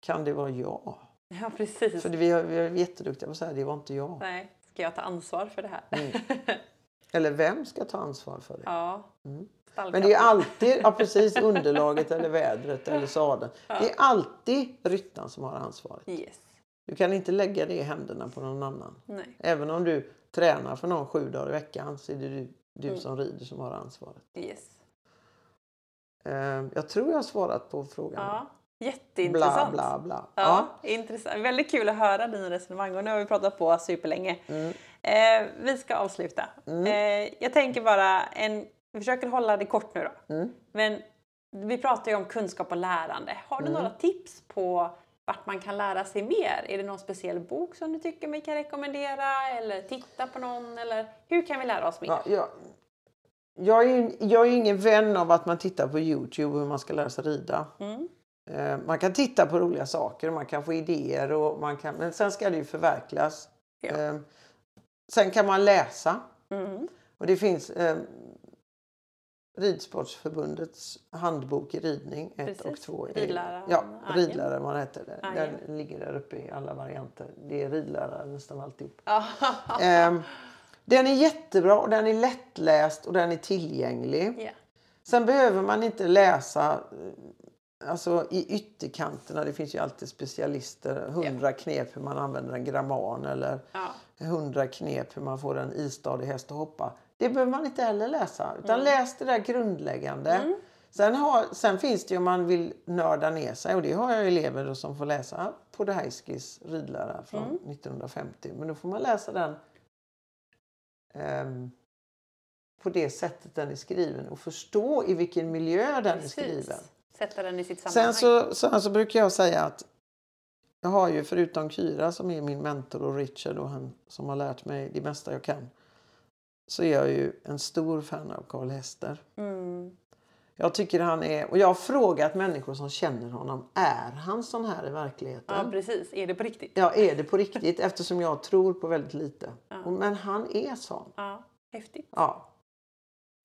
Kan det vara jag? ja, precis. För vi är, vi är jätteduktiga på att säga det var inte jag. Nej, ska jag ta ansvar för det här? Mm. Eller vem ska ta ansvar för det? ja. Men det är alltid, ja precis, underlaget eller vädret eller sadeln. Det är alltid ryttaren som har ansvaret. Yes. Du kan inte lägga det i händerna på någon annan. Nej. Även om du tränar för någon sju dagar i veckan så är det du, du Mm. som rider som har ansvaret. Yes. Eh, jag tror jag har svarat på frågan. Ja. Bla, Jätteintressant. bla, bla. Ja, Intressant. Väldigt kul att höra dina resonemang och nu har vi pratat på superlänge. Mm. Eh, vi ska avsluta. Mm. Eh, jag tänker bara, en, vi försöker hålla det kort nu då. Mm. Men vi pratar ju om kunskap och lärande. Har du Mm. några tips på vart man kan lära sig mer? Är det någon speciell bok som du tycker vi kan rekommendera? Eller titta på någon? Eller hur kan vi lära oss mer? Ja, jag, jag, är, jag är ingen vän av att man tittar på Youtube hur man ska lära sig rida. Mm. Eh, man kan titta på roliga saker, man kan få idéer, och man kan, men sen ska det ju förverkligas. Ja. Eh, sen kan man läsa. Mm. Och det finns eh, Ridsportsförbundets handbok i ridning 1 och Precis. 2. Ridläraren Ja, Arjen. ridläraren vad heter. Den, Arjen. den ligger där uppe i alla varianter. Det är ridlärare nästan alltihop. Ja. Ehm, den är jättebra och den är lättläst och den är tillgänglig. Ja. Sen behöver man inte läsa eh, alltså, i ytterkanterna. Det finns ju alltid specialister. Hundra knep hur man använder en gramman eller Ja. hundra knep hur man får en istadig häst att hoppa. Det behöver man inte heller läsa. Utan läs det där grundläggande. Sen, har, sen finns det ju om man vill nörda ner sig och det har jag elever som får läsa Podhajskis ridlära från 1950. Men då får man läsa den ehm, på det sättet den är skriven och förstå i vilken miljö den är skriven. Sätta den i sitt sammanhang. Sen så, sen så brukar jag säga att jag har ju förutom Kyra som är min mentor och Richard och han som har lärt mig det mesta jag kan. Så är jag ju en stor fan av Karl Hester. Mm. Jag tycker han är, och jag har frågat människor som känner honom, är han sån här i verkligheten? Ja, precis. Är det på riktigt? Ja, är det på riktigt? Eftersom jag tror på väldigt lite. Och- Men han är sån. Ja, häftigt. Ja.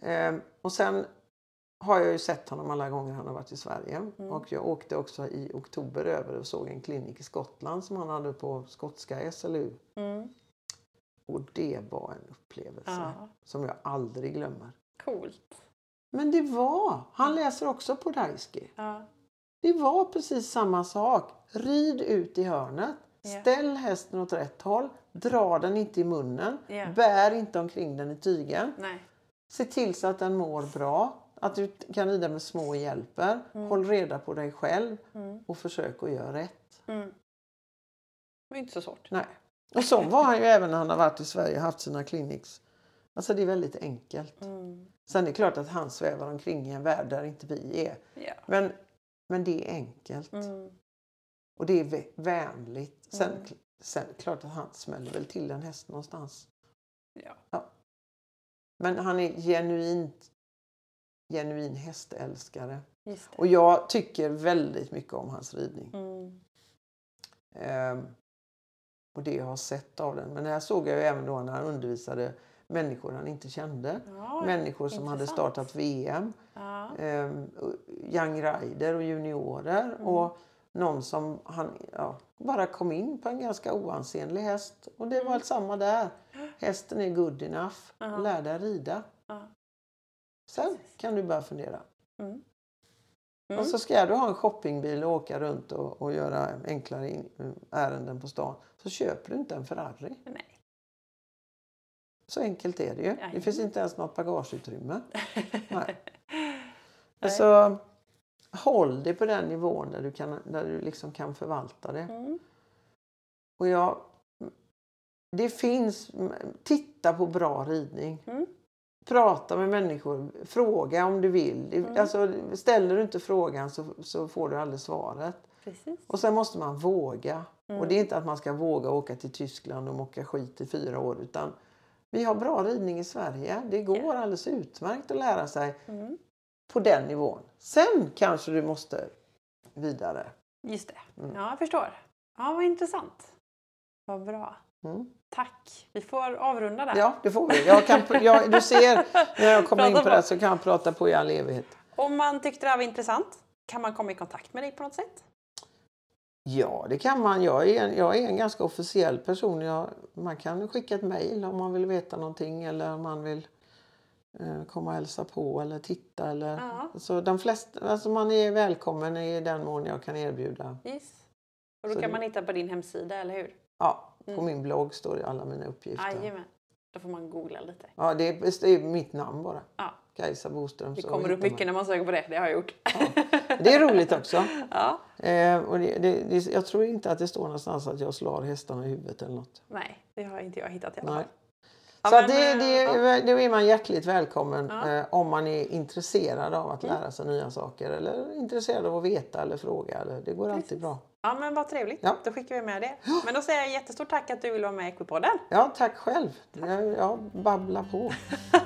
Ehm, och sen har jag ju sett honom alla gånger han har varit i Sverige. Och jag åkte också i oktober över och såg en klinik i Skottland som han hade på skotska SLU. Mm. Och det var en upplevelse Ja. som jag aldrig glömmer. Coolt. Men det var, han läser också på Daiski. Ja. Det var precis samma sak. Rid ut i hörnet. Ja. Ställ hästen åt rätt håll. Dra den inte i munnen. Ja. Bär inte omkring den i tygen. Nej. Se till så att den mår bra. Att du kan rida med små hjälper. Håll reda på dig själv. Mm. Och försök att göra rätt. Mm. Det var inte så svårt. Nej. Och så var han ju även när han har varit i Sverige och haft sina clinics. Alltså det är väldigt enkelt. Mm. Sen är det klart att han svävar omkring i en värld där inte vi är. Ja. Men, men det är enkelt. Mm. Och det är vä- vänligt. Sen, sen klart att han smäller väl till en häst någonstans. Ja. Men han är genuint genuin hästälskare. Och jag tycker väldigt mycket om hans ridning. Mm. Ehm, och det jag har sett av den. Men det här såg jag ju även då när han undervisade människor han inte kände. Ja, människor som hade intressant. startat VM. Ja. Ehm, young rider och juniorer. Mm. Och någon som han ja, bara kom in på en ganska oansenlig häst. Och det var Mm. samma där. Hästen är good enough. Ja. Lär dig rida. Ja. Sen kan du börja fundera. Mm. Och Mm. så ska du ha en shoppingbil och åka runt och, och göra enklare in, ärenden på stan. Så köper du inte en Ferrari. Nej. Så enkelt är det ju. Det Jajamän. finns inte ens något bagageutrymme. Nej. Nej. Alltså, håll dig på den nivån där du, kan, där du liksom kan förvalta det. Mm. Och jag, det finns, titta på bra ridning. Mm. Prata med människor, fråga om du vill. Mm. Alltså, ställer du inte frågan så, så får du aldrig svaret. Precis. Och sen måste man våga. Mm. Och det är inte att man ska våga åka till Tyskland och mocka skit i fyra år utan vi har bra ridning i Sverige. Det går Ja. alldeles utmärkt att lära sig Mm. på den nivån. Sen kanske du måste vidare. Just det. Mm. Ja, jag förstår. Ja, vad intressant. Vad bra. Mm. Tack. Vi får avrunda där. Ja, det får vi. Jag kan, jag, du ser, när jag kommer in på på. det så kan jag prata på i all evighet. Om man tyckte det här var intressant, kan man komma i kontakt med dig på något sätt? Ja, det kan man. Jag är en, jag är en ganska officiell person. Jag, man kan skicka ett mejl om man vill veta någonting eller om man vill eh, komma och hälsa på eller titta. Eller, Ja. så de flesta, alltså man är välkommen i den mån jag kan erbjuda. Yes. Och då Så kan det- man hitta på din hemsida, eller hur? Ja, på Mm. min blogg står det alla mina uppgifter. Jajamän. Då får man googla lite. Ja, det är, det är mitt namn bara. Ja. Kajsa Boström. Det kommer upp hittar man. mycket när man söker på det. Det har jag gjort. Det är roligt också. ja. Eh, och det, det, det, jag tror inte att det står någonstans att jag slår hästarna i huvudet eller något. Nej, det har inte jag hittat i alla Nej. fall. Ja, Så men, det, eh, det, ja. då är man hjärtligt välkommen Ja. eh, om man är intresserad av att Mm. lära sig nya saker eller intresserad av att veta eller fråga. Eller, det går alltid Precis. bra. Ja, men vad trevligt. Ja. Då skickar vi med det. Men då säger jag jättestort tack att du vill vara med i Equipodden. Ja, tack själv. Jag, jag babblar på.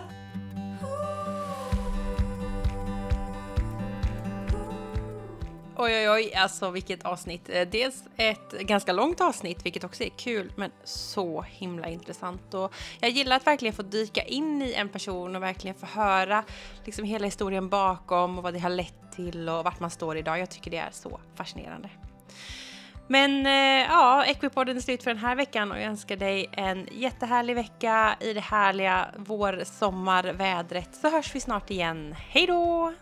Oj, oj, oj, alltså vilket avsnitt. Eh, Dels ett ganska långt avsnitt, vilket också är kul, men så himla intressant. Och jag gillar att verkligen få dyka in i en person och verkligen få höra liksom hela historien bakom och vad det har lett till och vart man står idag. Jag tycker det är så fascinerande. Men eh, ja, Equipodden är slut för den här veckan och jag önskar dig en jättehärlig vecka i det härliga vår-sommarvädret så hörs vi snart igen. Hej då!